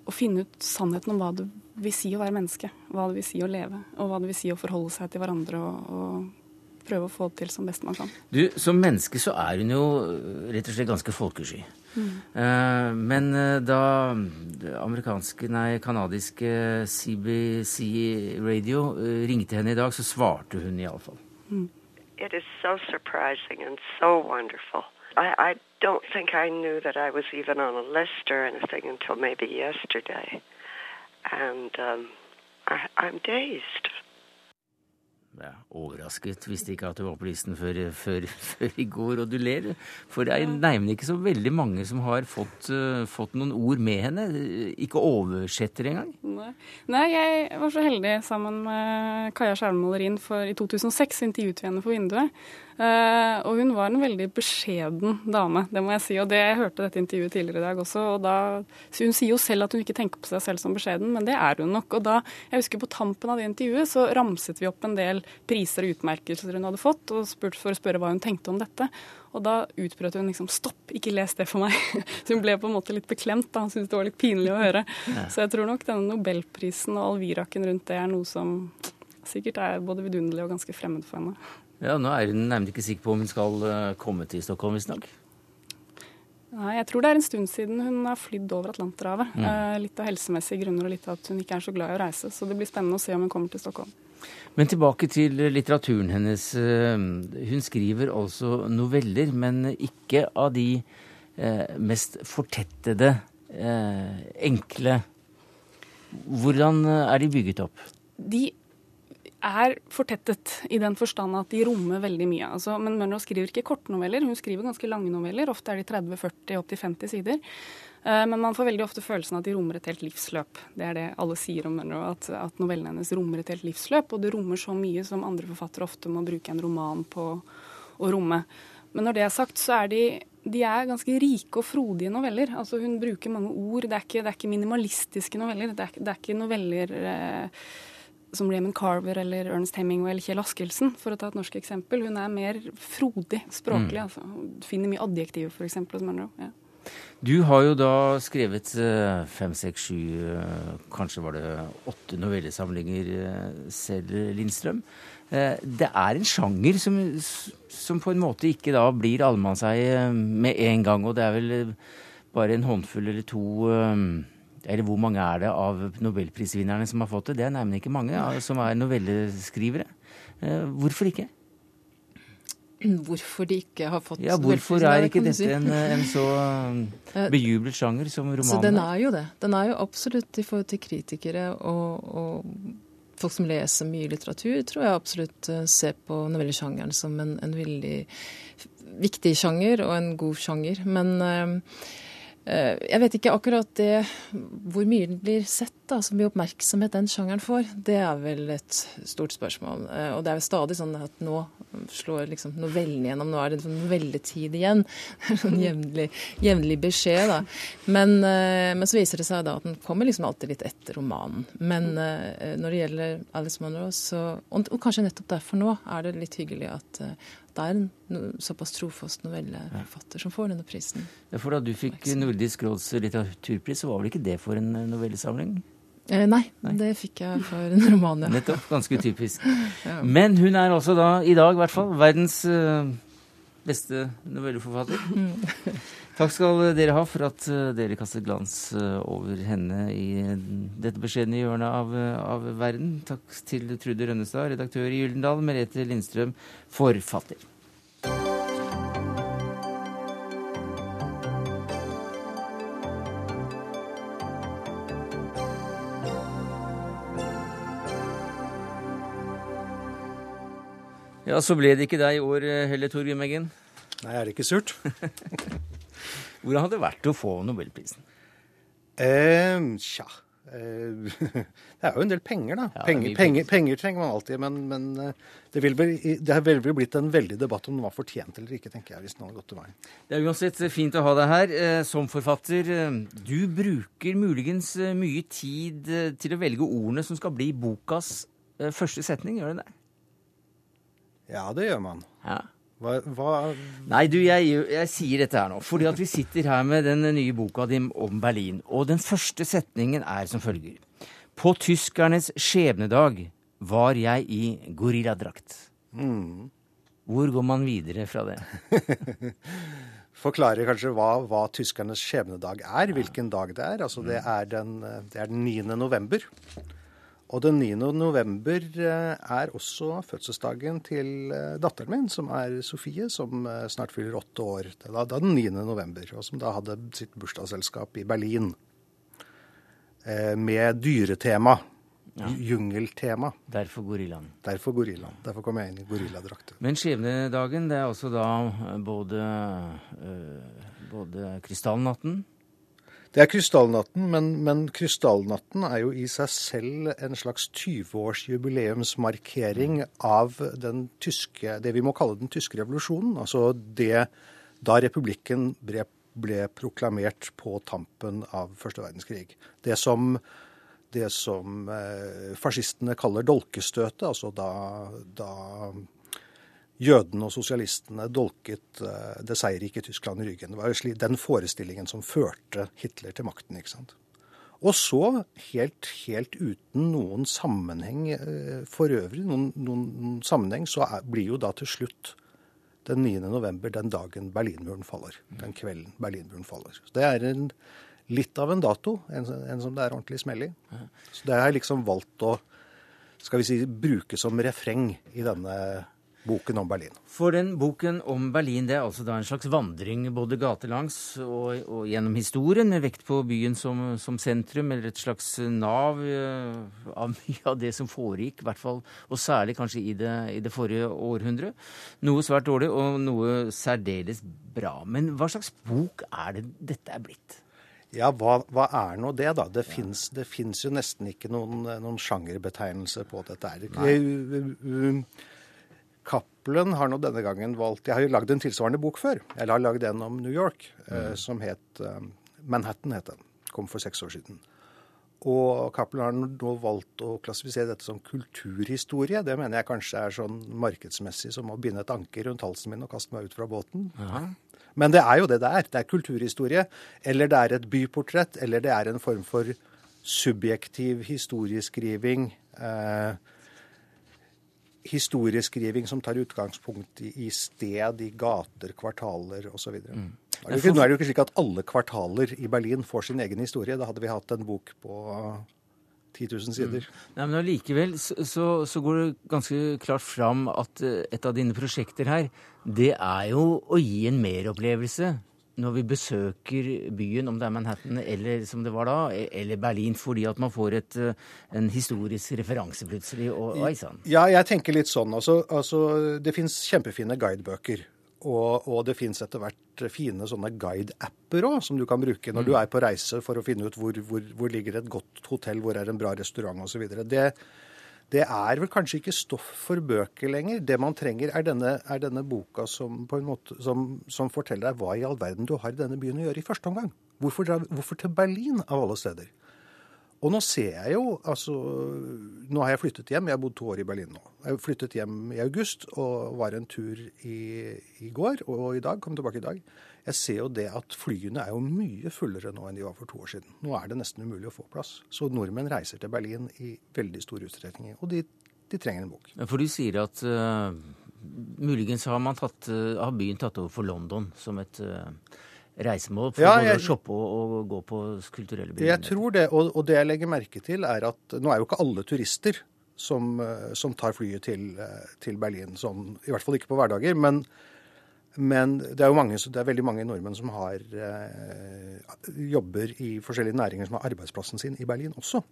å finne ut sannheten om hva det vil si å være menneske, hva det vil si å leve, og hva det vil si å forholde seg til hverandre og, og prøve å få det til som best man kan. Du, Som menneske så er hun jo rett og slett ganske folkesky. Mm. Uh, men uh, da amerikanske, nei, kanadiske CBC Radio uh, ringte henne i dag, så svarte hun iallfall. Mm it is so surprising and so wonderful. I, I don't think I knew that I was even on a list or anything until maybe yesterday. And um, I, I'm dazed. Ja, overrasket. Visste ikke at du var på listen før, før, før i går, og du ler. For det er neimen ikke så veldig mange som har fått, uh, fått, noen ord med henne. Ikke oversetter engang. Nei. Nei, jeg var så heldig sammen med Kaja Skjærmalerin for i 2006 intervjuet vi henne for Vinduet. Uh, og hun var en veldig beskjeden dame, det må jeg si. Og det, jeg hørte dette intervjuet tidligere i dag også. og da, Hun sier jo selv at hun ikke tenker på seg selv som beskjeden, men det er hun nok. Og da, jeg husker på tampen av det intervjuet så ramset vi opp en del priser og utmerkelser hun hadde fått, og spurt for å spørre hva hun tenkte om dette. Og da utbrøt hun liksom 'stopp, ikke les det for meg'. Så hun ble på en måte litt beklemt. da, Hun syntes det var litt pinlig å høre. Så jeg tror nok denne nobelprisen og alviraken rundt det er noe som sikkert er både vidunderlig og ganske fremmed for henne. Ja, Nå er hun nærmest ikke sikker på om hun skal eh, komme til Stockholm visstnok. Nei, jeg tror det er en stund siden hun har flydd over Atlanterhavet. Mm. Eh, litt av helsemessige grunner og litt av at hun ikke er så glad i å reise. Så det blir spennende å se om hun kommer til Stockholm. Men tilbake til litteraturen hennes. Eh, hun skriver altså noveller, men ikke av de eh, mest fortettede, eh, enkle. Hvordan er de bygget opp? De er fortettet i den forstand at de rommer veldig mye. Altså, men Munro skriver ikke kortnoveller, hun skriver ganske lange noveller. Ofte er de 30-40, opptil 50 sider. Uh, men man får veldig ofte følelsen at de rommer et helt livsløp. Det er det alle sier om Munro, at, at novellene hennes rommer et helt livsløp. Og det rommer så mye som andre forfattere ofte må bruke en roman på å romme. Men når det er sagt, så er de, de er ganske rike og frodige noveller. Altså Hun bruker mange ord. Det er ikke, det er ikke minimalistiske noveller. Det er, det er ikke noveller uh, som Raymond Carver eller Ernest Hemingway eller Kjell Askelsen, for å ta et norsk eksempel. Hun er mer frodig språklig. Mm. altså. Finner mye adjektiver, f.eks. hos Monroe. Ja. Du har jo da skrevet eh, fem, seks, sju, eh, kanskje var det åtte novellesamlinger eh, selv, Lindstrøm. Det er en sjanger som, som på en måte ikke da blir allemannseie med en gang, og det er vel bare en håndfull eller to eller hvor mange er det av nobelprisvinnerne som har fått det? Det er nærmere ikke mange som er novelleskrivere. Eh, hvorfor ikke? Hvorfor de ikke har fått Ja, Hvorfor er ikke dette en, en, så eh, bejublet sjanger som romanen? Så Den er jo det. Den er jo absolutt i forhold til kritikere og, og folk som leser mye litteratur, tror jeg absolutt eh, ser på novellesjangeren som en, en veldig viktig sjanger og en god sjanger. Men Eh, jeg vet ikke akkurat det hvor mye den blir sett, da, så mye oppmerksomhet den sjangeren får. Det er vel et stort spørsmål. Eh, og det er jo stadig sånn at nå slår liksom novellen gjennom. Nå er det novelletid igjen. sånn jevnlig beskjed, da. Men, eh, men, så viser det seg da at den kommer liksom alltid litt etter romanen. Men når det gjelder Alice Monroe, så Og kanskje nettopp derfor nå er det litt hyggelig at det er en såpass trofast novelleforfatter som får denne prisen. Ja, for Da du fikk Nordisk råds litteraturpris, så var vel ikke det for en eh, novellesamling? Eh, nei, nei, det fikk jeg for en roman, ja. Nettopp. Ganske typisk. ja. Men hun er altså da, i dag i hvert fall, verdens uh, beste novelleforfatter. Takk skal dere ha for at eh, dere kastet glans eh, over henne i dette beskjedne hjørnet av, eh, av verden. Takk til Trude Rønnestad, redaktør i Gyldendal, Merete Lindstrøm, forfatter. Ja, så ble det ikke deg i år heller, Torgrim Eggen. Nei, er det ikke surt? Hvordan hadde det vært å få nobelprisen? Eh, tja eh, Det er jo en del penger, da. Ja, penger, penger, penger trenger man alltid. Men, men eh, det, vil vel, det har vel blitt en veldig debatt om den var fortjent eller ikke, tenker jeg, hvis den hadde gått til veien. Det er uansett fint å ha deg her eh, som forfatter. Eh, Du bruker muligens eh, mye tid eh, til å velge ordene som skal bli bokas eh, første setning, gjør du det? Ja, det gjør man. Ja. Hva, hva Nei, du, jeg, jeg sier dette her nå. Fordi at vi sitter her med den nye boka di om Berlin. Og den første setningen er som følger. På tyskernes skjebnedag var jeg i gorilladrakt. mm. Hvor går man videre fra det? Forklarer kanskje hva, hva tyskernes skjebnedag er, hvilken dag det er. Altså, det er den, det er den 9. november. Og den 9. november eh, er også fødselsdagen til eh, datteren min, som er Sofie, som eh, snart fyller åtte år. Det er da den 9. november, og som da hadde sitt bursdagsselskap i Berlin. Med dyretema. Ja. Jungeltema. Derfor gorillaen. Derfor gorillaen. Derfor kom jeg inn i gorilladrakt. Men skjebnedagen, det er også da både, både krystallnatten Det er krystallnatten, men, men krystallnatten er jo i seg selv en slags 20-årsjubileumsmarkering av tyske, det vi må kalle den tyske revolusjonen. Altså det da republikken ble, ble proklamert på tampen av første verdenskrig. Det som, det som eh, fascistene kaller dolkestøtet, altså da, da jødene og sosialistene dolket eh, det seierrike Tyskland i ryggen. Det var den forestillingen som førte Hitler til makten. ikke sant? Og så, helt, helt uten noen sammenheng eh, for øvrig, noen, noen, sammenheng, så er, blir jo da til slutt den 9. november den dagen Berlinmuren faller. Den kvelden Berlinmuren faller. Så det er en, litt av en dato, en, en som det er ordentlig smell i. Så det har jeg liksom valgt å skal vi si, bruke som refreng i denne boken om Berlin. For den boken om Berlin det er altså da en slags vandring både gatelangs og, og gjennom historien, med vekt på byen som, som sentrum, eller et slags nav uh, av mye av det som foregikk, i hvert fall, og særlig kanskje i det, i det forrige århundre. Noe svært dårlig, og noe særdeles bra. Men hva slags bok er det dette er blitt? Ja, hva, hva er nå det, da? Det fins finnes jo nesten ikke noen, noen sjangerbetegnelse på dette. her. Nei. Cappelen har nå denne gangen valgt Jeg har jo lagd en tilsvarende bok før. Jeg har lagd en om New York, eh, som het eh, Manhattan. het den. Kom for seks år siden. Og Cappelen har nå valgt å klassifisere dette som kulturhistorie. Det mener jeg kanskje er sånn markedsmessig som å binde et anker rundt halsen min og kaste meg ut fra båten. Men det er jo det det er. Det er kulturhistorie. Eller det er et byportrett. Eller det er en form for subjektiv historieskriving. Eh, historieskriving som tar utgangspunkt i, sted, i gater, kvartaler osv. Mm. Nå er det jo ikke- nå er det jo ikke slik at alle kvartaler i Berlin får sin egen historie. Da hadde vi hatt en bok på 10 000 sider. Nei, men allikevel så, så, så går det ganske klart fram at eh, et av dine prosjekter her, det er jo å gi en meropplevelse når vi besøker byen, om det er Manhattan eller som det var da, eller Berlin, fordi at man får et, eh, en historisk referanse plutselig. Og oi sann. Ja, jeg tenker litt sånn. Altså, altså det fins kjempefine guidebøker. Og, og det fins etter hvert fine sånne guide-apper òg, som du kan bruke når du er på reise for å finne ut hvor, hvor, hvor ligger et godt hotell, hvor er en bra restaurant osv. Det, det er vel kanskje ikke stoff for bøker lenger. Det man trenger, er denne, er denne boka som, måte, som, som forteller deg hva i all verden du har i denne byen å gjøre i første omgang. Hvorfor, hvorfor til Berlin, av alle steder? Og nå ser jeg jo altså Nå har jeg flyttet hjem. Jeg har bodd to år i Berlin nå. Jeg flyttet hjem i august og var en tur i, i går og i dag. Kom tilbake i dag. Jeg ser jo det at flyene er jo mye fullere nå enn de var for to år siden. Nå er det nesten umulig å få plass. Så nordmenn reiser til Berlin i veldig stor utstrekning. Og de, de trenger en bok. For du sier at uh, muligens har, man tatt, uh, har byen tatt over for London som et, uh, reisemål for Ja, jeg- å shoppe og, og gå på kulturelle Jeg tror det, og, og det jeg legger merke til, er at nå er jo ikke alle turister som, som tar flyet til, til Berlin, sånn, i hvert fall ikke på hverdager. Men, men det er jo mange, det er veldig mange nordmenn som har eh, jobber i forskjellige næringer som har arbeidsplassen sin i Berlin også.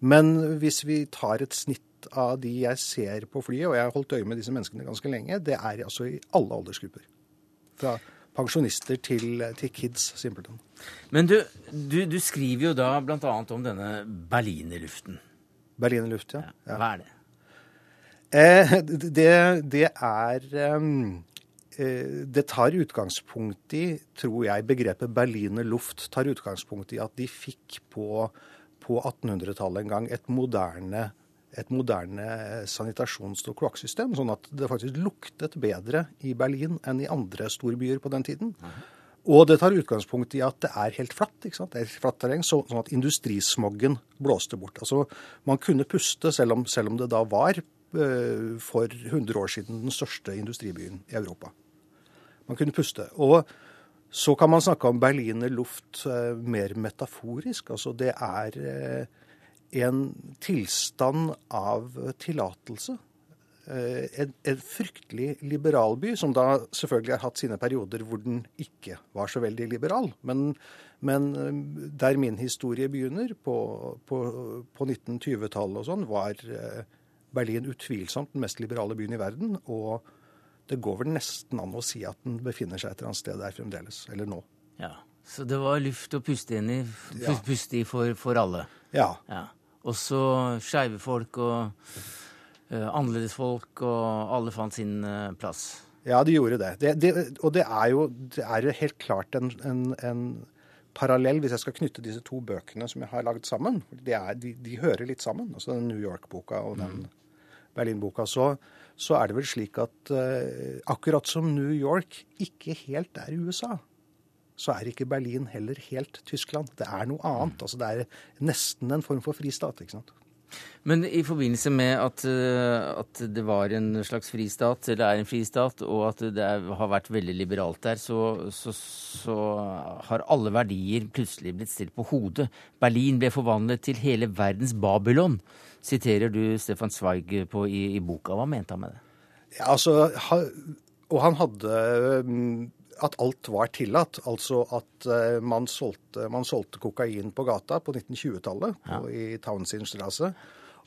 Men hvis vi tar et snitt av de jeg ser på flyet, og jeg har holdt øye med disse menneskene ganske lenge, det er altså i alle aldersgrupper. Fra pensjonister til, til kids, simpelthen. Men du, du, du skriver jo da bl.a. om denne berlinerluften. Berlinerluft, ja. Hva er det? Eh, det, det er eh, Det tar utgangspunkt i, tror jeg, begrepet berlinerluft tar utgangspunkt i at de fikk på, på 1800-tallet en gang et moderne et moderne sanitasjons- og kloakksystem, sånn at det faktisk luktet bedre i Berlin enn i andre storbyer på den tiden. Og det tar utgangspunkt i at det er helt flatt. ikke sant? Det er flatt terreng, så, sånn at industrismoggen blåste bort. Altså, Man kunne puste, selv om, selv om det da var eh, for 100 år siden den største industribyen i Europa. Man kunne puste. Og så kan man snakke om Berliner luft eh, mer metaforisk. Altså det er eh, en tilstand av tillatelse. Eh, En, en fryktelig liberal by, som da selvfølgelig har hatt sine perioder hvor den ikke var så veldig liberal. Men, men der min historie begynner, på, på, på 1920-tallet og sånn, var Berlin utvilsomt den mest liberale byen i verden. Og det går vel nesten an å si at den befinner seg et eller annet sted der fremdeles. Eller nå. Ja, Så det var luft å puste inn i, Ja. puste i for, for alle? Ja. Også skeive folk og uh, annerledesfolk, og alle fant sin uh, plass. Ja, de gjorde det. det, det og det er jo det er jo helt klart en, en, en parallell, hvis jeg skal knytte disse to bøkene som jeg har lagd sammen. Er, de, de hører litt sammen. Altså den New York-boka og den Berlin-boka. Så, så er det vel slik at uh, akkurat som New York ikke helt er USA, så er ikke Berlin heller helt Tyskland. Det er noe annet. Altså det er nesten en form for fristat. ikke sant? Men i forbindelse med at, eh, at det var en slags fristat, eller er en fristat, og at det er, har vært veldig liberalt der, så, så, så har alle verdier plutselig blitt stilt på hodet. Berlin ble forvandlet til hele verdens Babylon, siterer du Stefan Zweig på i, i boka. Hva mente han med det? Ja, altså, ha, og han hadde mm, at alt var tillatt. Altså at eh, man, solgte, man solgte kokain på gata på 1920-tallet i Townsendstrasse.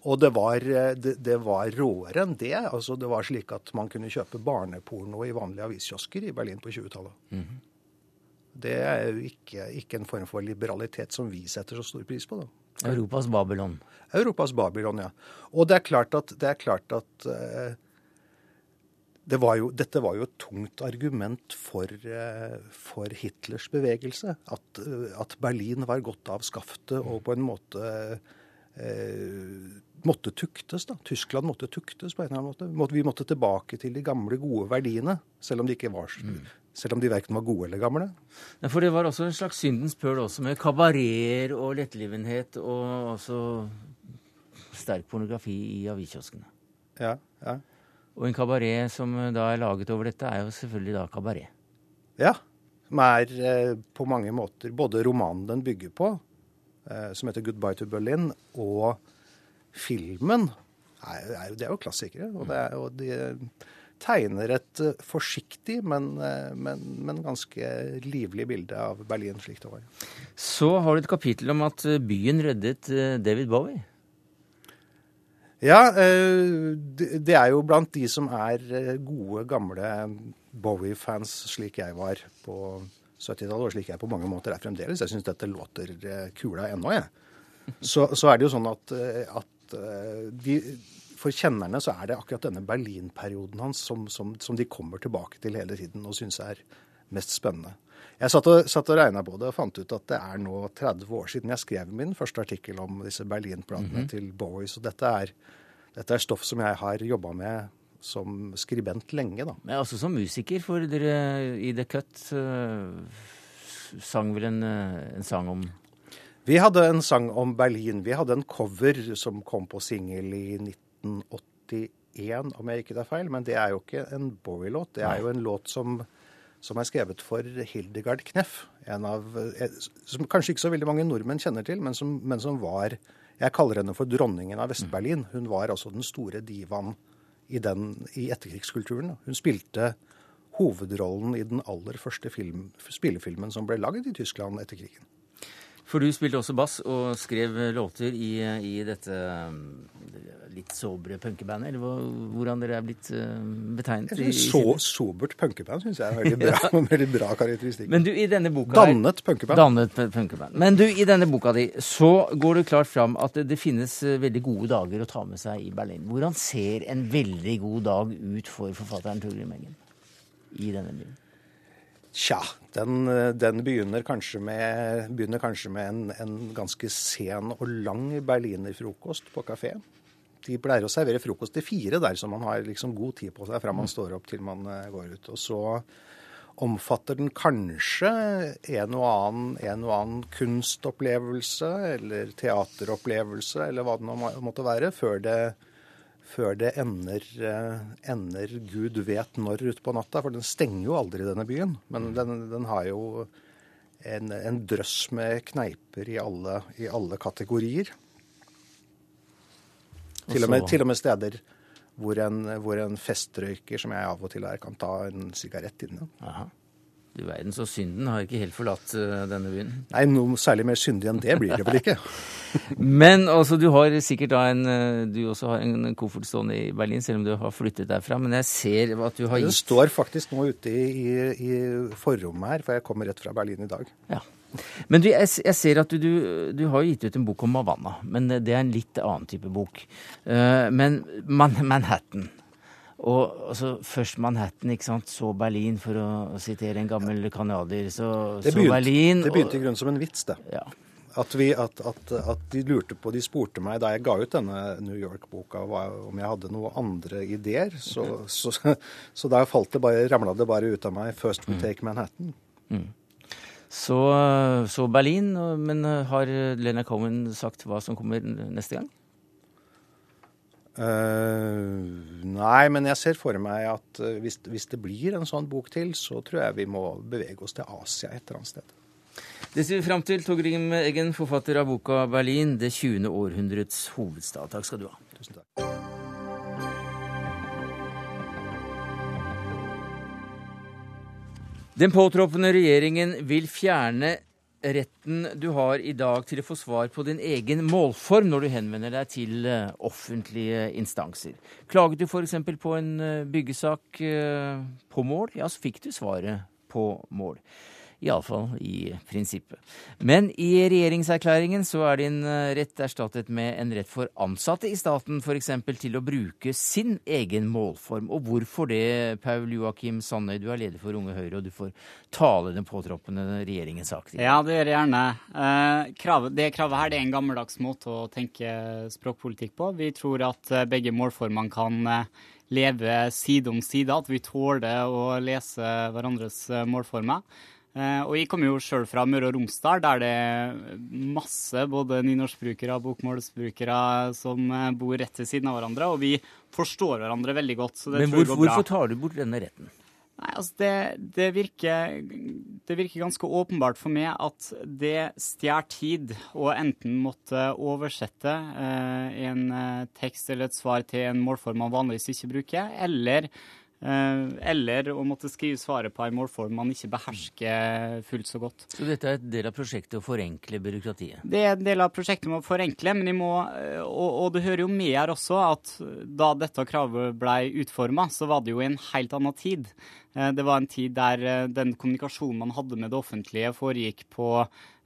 Og det var, eh, det, det var råere enn det. Altså, det var slik at man kunne kjøpe barneporno i vanlige aviskiosker i Berlin på 20-tallet. Det er jo ikke, ikke en form for liberalitet som vi setter så stor pris på. da. Europas Babylon. Europas Babylon, ja. Og det er klart at, det er klart at eh, det var jo, dette var jo et tungt argument for, eh, for Hitlers bevegelse. At, eh, at Berlin var godt av skaftet og på en måte eh, måtte tuktes. da. Tyskland måtte tuktes på en eller annen måte. Vi måtte tilbake til de gamle, gode verdiene, selv om de ikke var selv om de verken var gode eller gamle. Ja, For det var også en slags syndens pøl også, med kabareter og lettlivenhet, og også sterk pornografi i aviskioskene. Ja, ja. Og en kabaret som da er laget over dette, er jo selvfølgelig da kabaret. Ja. Som er eh, på mange måter både romanen den bygger på, eh, som heter 'Goodbye to Berlin', og filmen. Er, er, det er jo klassikere. Og, det er, og de tegner et eh, forsiktig, men, eh, men, men ganske livlig bilde av Berlin slik det var. Så har du et kapittel om at eh, byen reddet eh, David Bowie. Ja, eh, det er jo blant de som er eh, gode, gamle Bowie-fans, slik jeg var på 70-tallet, og slik jeg på mange måter er fremdeles. Jeg syns dette låter eh, kula ennå, jeg. Så, så er det jo sånn at, at de, for kjennerne så er det akkurat denne Berlin-perioden hans som, som, som de kommer tilbake til hele tiden og syns er mest spennende. Jeg satt og, satt og regna på det og fant ut at det er nå 30 år siden jeg skrev min første artikkel om disse Berlin-platene Mhm. til Bowie. Så dette er, dette er stoff som jeg har jobba med som skribent lenge, da. Men også som musiker, for dere i The Cut uh, sang vel en, eh, en sang om Vi hadde en sang om Berlin. Vi hadde en cover som kom på singel i 1981, om jeg ikke tar feil. Men det er jo ikke en Bowie-låt. Det er jo en låt som som er skrevet for Hildegard Kneff. Av, eh, som kanskje ikke så veldig mange nordmenn kjenner til, men som, men som var Jeg kaller henne for dronningen av Vest-Berlin. Hun var altså den store divaen i, den, i etterkrigskulturen. Hun spilte hovedrollen i den aller første film, spillefilmen som ble lagd i Tyskland etter krigen. For du spilte også bass og skrev låter i, i dette um, litt sobre punkebandet, eller hva, hvordan dere er blitt uh, betegnet? I, i så sobert punkeband syns jeg er veldig bra, ja. veldig bra karakteristikk. Men du, i denne boka Dannet punkeband. Dannet punkeband. Men du, i denne boka di så går det klart fram at det, finnes uh, veldig gode dager å ta med seg i Berlin. Hvordan ser en veldig god dag ut for forfatteren Torgrim Eggen i denne byen? Tja, den, den begynner kanskje med, begynner kanskje med en, en, ganske sen og lang berlinerfrokost på kafé. De pleier å servere frokost til fire der, så man har liksom god tid på seg fra man står opp til man eh, går ut. Og så omfatter den kanskje en og annen, en og annen kunstopplevelse eller teateropplevelse eller hva det nå måtte være, før det før det ender, eh, ender gud vet når utpå natta. For den stenger jo aldri denne byen. Men mm. den, den har jo en, en, drøss med kneiper i alle, i alle kategorier. Til og, med, til og, med, steder hvor en, hvor en, festrøyker, som jeg av og til er, kan ta en sigarett inne. Aha. Du verden, så synden har ikke helt forlatt uh, denne byen? Nei, noe særlig mer syndig enn det blir det vel ikke. Men altså, du har sikkert da en eh, Du også har en koffert stående i Berlin, selv om du har flyttet derfra. Men jeg ser at du har gitt Den står faktisk nå ute i, i, i forrommet her, for jeg kommer rett fra Berlin i dag. Ja. Men du, jeg, jeg ser at du, du, du, har gitt ut en bok om Havanna, men det er en litt annen type bok. Men Manhattan og altså, først Manhattan, ikke sant, så Berlin, for å sitere en gammel canadier. Så, det begynte, så Berlin. Det begynte i grunnen som en vits, det. Ja. At, vi, at, at, at, de lurte på, de spurte meg da jeg ga ut denne New York-boka om jeg hadde noen andre ideer. Så, så, så da falt det bare, ramla det bare ut av meg 'First we mm. take Manhattan'. Mm. Så, så, Berlin, men har Lena Cohen sagt hva som kommer neste gang? Uh, nei, men jeg ser for meg at uh, hvis, hvis, det blir en sånn bok til, så tror jeg vi må bevege oss til Asia et eller annet sted. Det ser vi fram til. Torgrim Eggen, forfatter av boka 'Berlin det 20. århundrets hovedstad'. Takk skal du ha. Tusen takk. Den påtroppende regjeringen vil fjerne retten du har i dag til å få svar på din egen målform når du henvender deg til eh, offentlige instanser. Klaget du f.eks. på en eh, byggesak eh, på mål, ja, så fikk du svaret på mål. Iallfall i prinsippet. Men i regjeringserklæringen så er din eh, rett erstattet med en rett for ansatte i staten f.eks. til å bruke sin egen målform. Og hvorfor det, Paul Joakim Sandøy, du er leder for Unge Høyre, og du får tale den påtroppende regjeringens sak. Ja, det gjør jeg gjerne. Eh, kravet, det kravet her det er en gammeldags måte å tenke språkpolitikk på. Vi tror at eh, begge målformene kan leve side om side, at vi tåler å lese hverandres målformer. Eh, og jeg kommer jo sjøl fra Møre og Romsdal, der det er masse både nynorskbrukere og bokmålsbrukere som eh, bor rett ved siden av hverandre, og vi forstår hverandre veldig godt. Men hvor, hvorfor tar du bort denne retten? Nei, altså det, det, virker, det, virker, ganske åpenbart for meg at det stjeler tid å enten måtte oversette eh, en eh, tekst eller et svar til en målform man vanligvis ikke bruker, eller eller å måtte skrive svaret på en målform man ikke behersker fullt så godt. Så dette er en del av prosjektet å forenkle byråkratiet? Det er en del av prosjektet med å forenkle, men må, eh, og, og, det hører jo med her også at da dette kravet ble utforma, så var det jo i en helt annen tid. Eh, det var en tid der den kommunikasjonen man hadde med det offentlige, foregikk på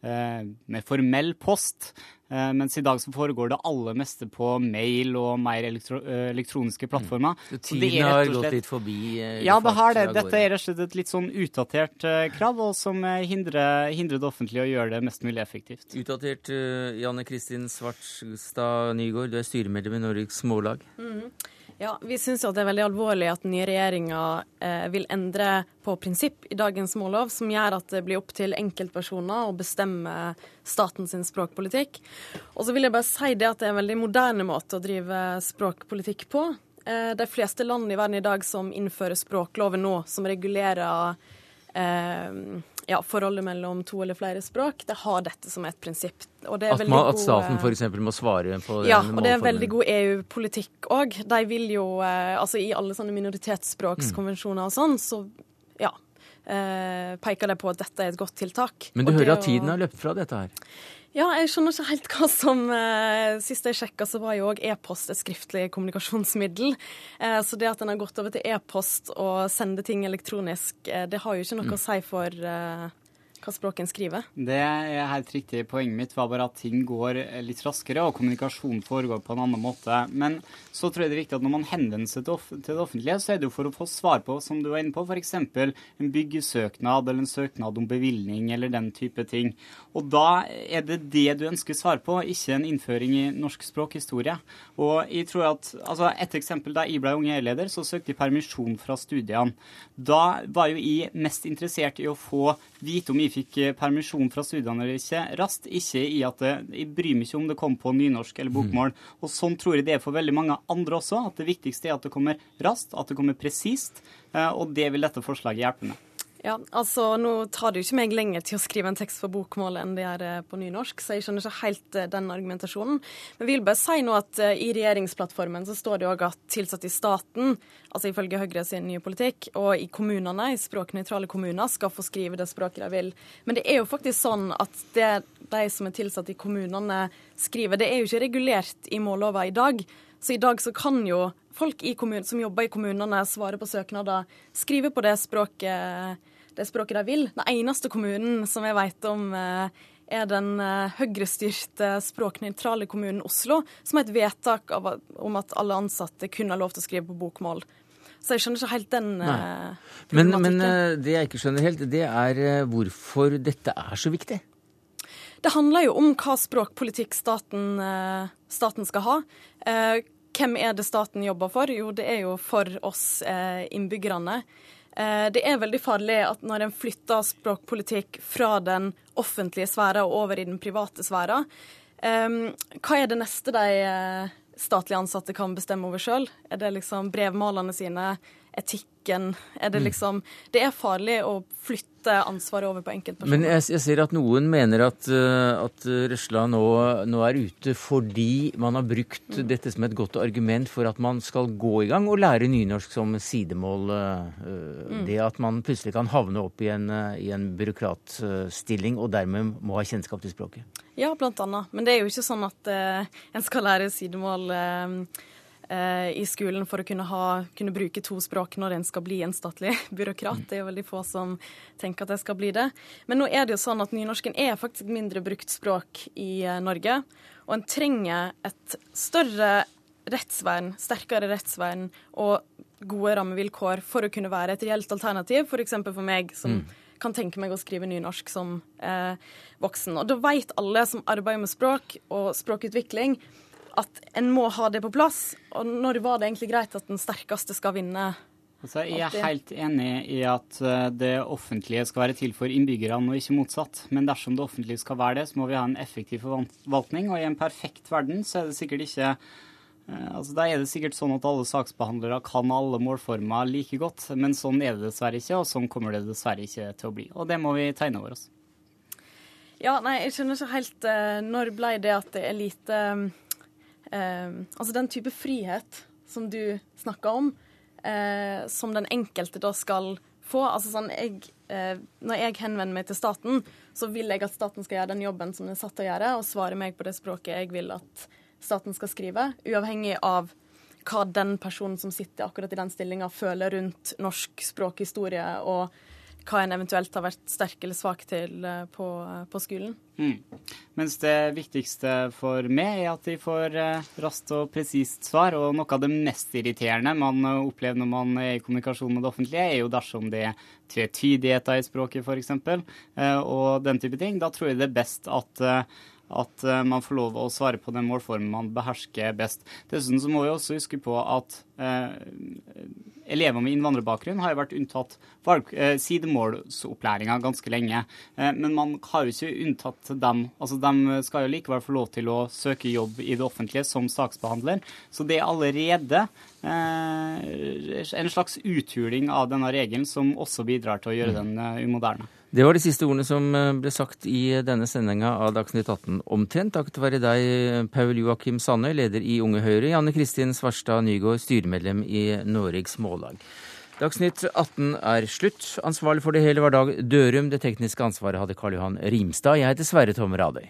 med formell post. Eh, mens i dag så foregår det aller meste på mail og mer elektro eh, elektroniske plattformer. Mm. Så tiden har gått litt forbi? Eh, ja, det har det. Dette er rett og slett et litt sånn utdatert krav, og som hindrer, hindrer, det offentlige å gjøre det mest mulig effektivt. Utdatert. Janne Kristin Svartstad Nygård, du er styremedlem i Norges Smålag. Mm. Ja, Vi syns det er veldig alvorlig at den nye regjeringa eh, vil endre på prinsipp i dagens mållov, som gjør at det blir opp til enkeltpersoner å bestemme statens språkpolitikk. Og så vil jeg bare si det at det er en veldig moderne måte å drive språkpolitikk på. Eh, de fleste land i verden i dag som innfører språkloven nå, som regulerer eh, ja, forholdet mellom to eller flere språk, det har dette som et prinsipp. at, man, at staten f.eks. må svare på den Ja, og det er veldig god EU-politikk òg. De vil jo eh, Altså i alle sånne minoritetsspråkskonvensjoner og sånn, så ja. Eh, peker de på at dette er et godt tiltak. Men du hører at tiden har løpt fra dette her? Ja, jeg skjønner ikke helt hva som eh, Sist jeg sjekka, så var jo òg e-post et skriftlig kommunikasjonsmiddel. Eh, så det at en har gått over til e-post og sender ting elektronisk, eh, det har jo ikke noe mm. å si for eh, hva språk en skriver. Det er helt riktig. Poenget mitt var bare at ting går litt raskere, og kommunikasjon foregår på en annen måte. Men så tror jeg det er viktig at når man henvender seg til, det offentlige, så er det jo for å få svar på, som du var inne på, f.eks. en byggesøknad eller en søknad om bevilgning eller den type ting. Og da er det det du ønsker svar på, ikke en innføring i norsk språkhistorie. Og jeg tror at, altså Et eksempel da jeg ble unge e-leder, så søkte jeg permisjon fra studiene. Da var jo jeg mest interessert i å få vite om jeg fikk eh, permisjon fra studiene eller ikke, raskt. Ikke i at det, jeg bryr meg ikke om det kom på nynorsk eller bokmål. Mm. Og sånn tror jeg det er for veldig mange andre også. At det viktigste er at det kommer raskt, at det kommer presist. Eh, og det vil dette forslaget hjelpe med. Ja, altså Nå tar det jo ikke meg lenger til å skrive en tekst for bokmål enn det gjør på nynorsk, så jeg skjønner ikke helt eh, den argumentasjonen. Men vil bare si nå at uh, i regjeringsplattformen så står det òg at tilsatte i staten, altså ifølge Høyre sin nye politikk, og i kommunene, i språknøytrale kommuner, skal få skrive det språket de vil. Men det er jo faktisk sånn at det de som er tilsatt i kommunene skriver, det er jo ikke regulert i mållova i dag. Så i dag så kan jo folk som jobber i kommunene, svare på søknader, skrive på det språket det språket de vil. Den eneste kommunen som jeg vet om eh, er den eh, høyrestyrte språknøytrale kommunen Oslo, som har et vedtak om at alle ansatte kun har lov til å skrive på bokmål. Så jeg skjønner ikke helt den Nei. men, men det jeg ikke skjønner helt, det er hvorfor dette er så viktig. Det handler jo om hva språkpolitikk staten, staten skal ha. Hvem er det staten jobber for? Jo, det er jo for oss innbyggerne. Eh, det er veldig farlig at når en flytter språkpolitikk fra den offentlige sfæra og over i den private sfæra, eh, hva er det neste de eh, statlige ansatte kan bestemme over sjøl? Er det liksom brevmalene sine, etikken? Er det mm. liksom Det er farlig å flytte ansvaret over på enkeltpersoner. Men jeg, jeg, ser at noen mener at, uh, at Røsla nå, nå, er ute fordi man har brukt mm. dette som et godt argument for at man skal gå i gang og lære nynorsk som sidemål. Uh, mm. Det at man plutselig kan havne opp i en, i en byråkratstilling og dermed må ha kjennskap til språket. Ja, blant annet. Men det er jo ikke sånn at en skal lære sidemål Eh, i skolen for å kunne, ha, kunne, bruke to språk når en skal bli en statlig byråkrat. Det er jo veldig få som tenker at det skal bli det. Men nå er det jo sånn at nynorsken er faktisk mindre brukt språk i eh, Norge. Og en trenger et større rettsvern, sterkere rettsvern og gode rammevilkår for å kunne være et reelt alternativ, f.eks. For, for meg som mm. kan tenke meg å skrive nynorsk som eh, voksen. Og da vet alle som arbeider med språk og språkutvikling, at en må ha det på plass. Og når var det egentlig greit at den sterkeste skal vinne? Altså, jeg er helt enig i at eh, det offentlige skal være til for innbyggerne, og ikke motsatt. Men dersom det offentlige skal være det, så må vi ha en effektiv forvaltning. Og i en perfekt verden så er det sikkert ikke eh, Altså, Da er det sikkert sånn at alle saksbehandlere kan alle målformer like godt, men sånn er det dessverre ikke, og sånn kommer det dessverre ikke til å bli. Og det må vi tegne over oss. Ja, nei, jeg skjønner ikke helt uh, Når ble det at det er lite eh, Altså den type frihet som du snakker om, eh, som den enkelte da skal få. Altså sånn, jeg, eh, Når jeg henvender meg til staten, så vil jeg at staten skal gjøre den jobben som den er satt til å gjøre, og svare meg på det språket jeg vil at staten skal skrive, uavhengig av hva den personen som sitter akkurat i den stillinga, føler rundt norsk språkhistorie og hva en eventuelt har vært sterk eller svak til eh, på, eh, på skolen. Mm. Mens det viktigste for meg er at de får eh, raskt og presist svar. Og noe av det mest irriterende man opplever når man er i kommunikasjon med det offentlige, er jo dersom det er tvetydigheter i språket f.eks. Og den type ting. Da tror jeg det er best at at man får lov å svare på den målformen man behersker best. Dessuten så må vi også huske på at eh, elever med innvandrerbakgrunn har jo vært unntatt eh, sidemålsopplæringa ganske lenge. Eh, men man har jo ikke unntatt dem. Altså, De skal jo likevel få lov til å søke jobb i det offentlige som saksbehandler. Så det er allerede eh, en slags uthuling av denne regelen som også bidrar til å gjøre den eh, umoderne. Det var de siste ordene som eh, ble sagt i denne sendinga av Dagsnytt 18 omtrent. Takket være deg, Paul Joakim Sandøy, leder i Unge Høyre, Janne Kristin Svarstad Nygaard, styremedlem i Noregs Mållag. Dagsnytt 18 er slutt. Ansvarlig for det hele var Dag Dørum. Det tekniske ansvaret hadde Karl Johan Rimstad. Jeg heter Sverre Tom Radøy.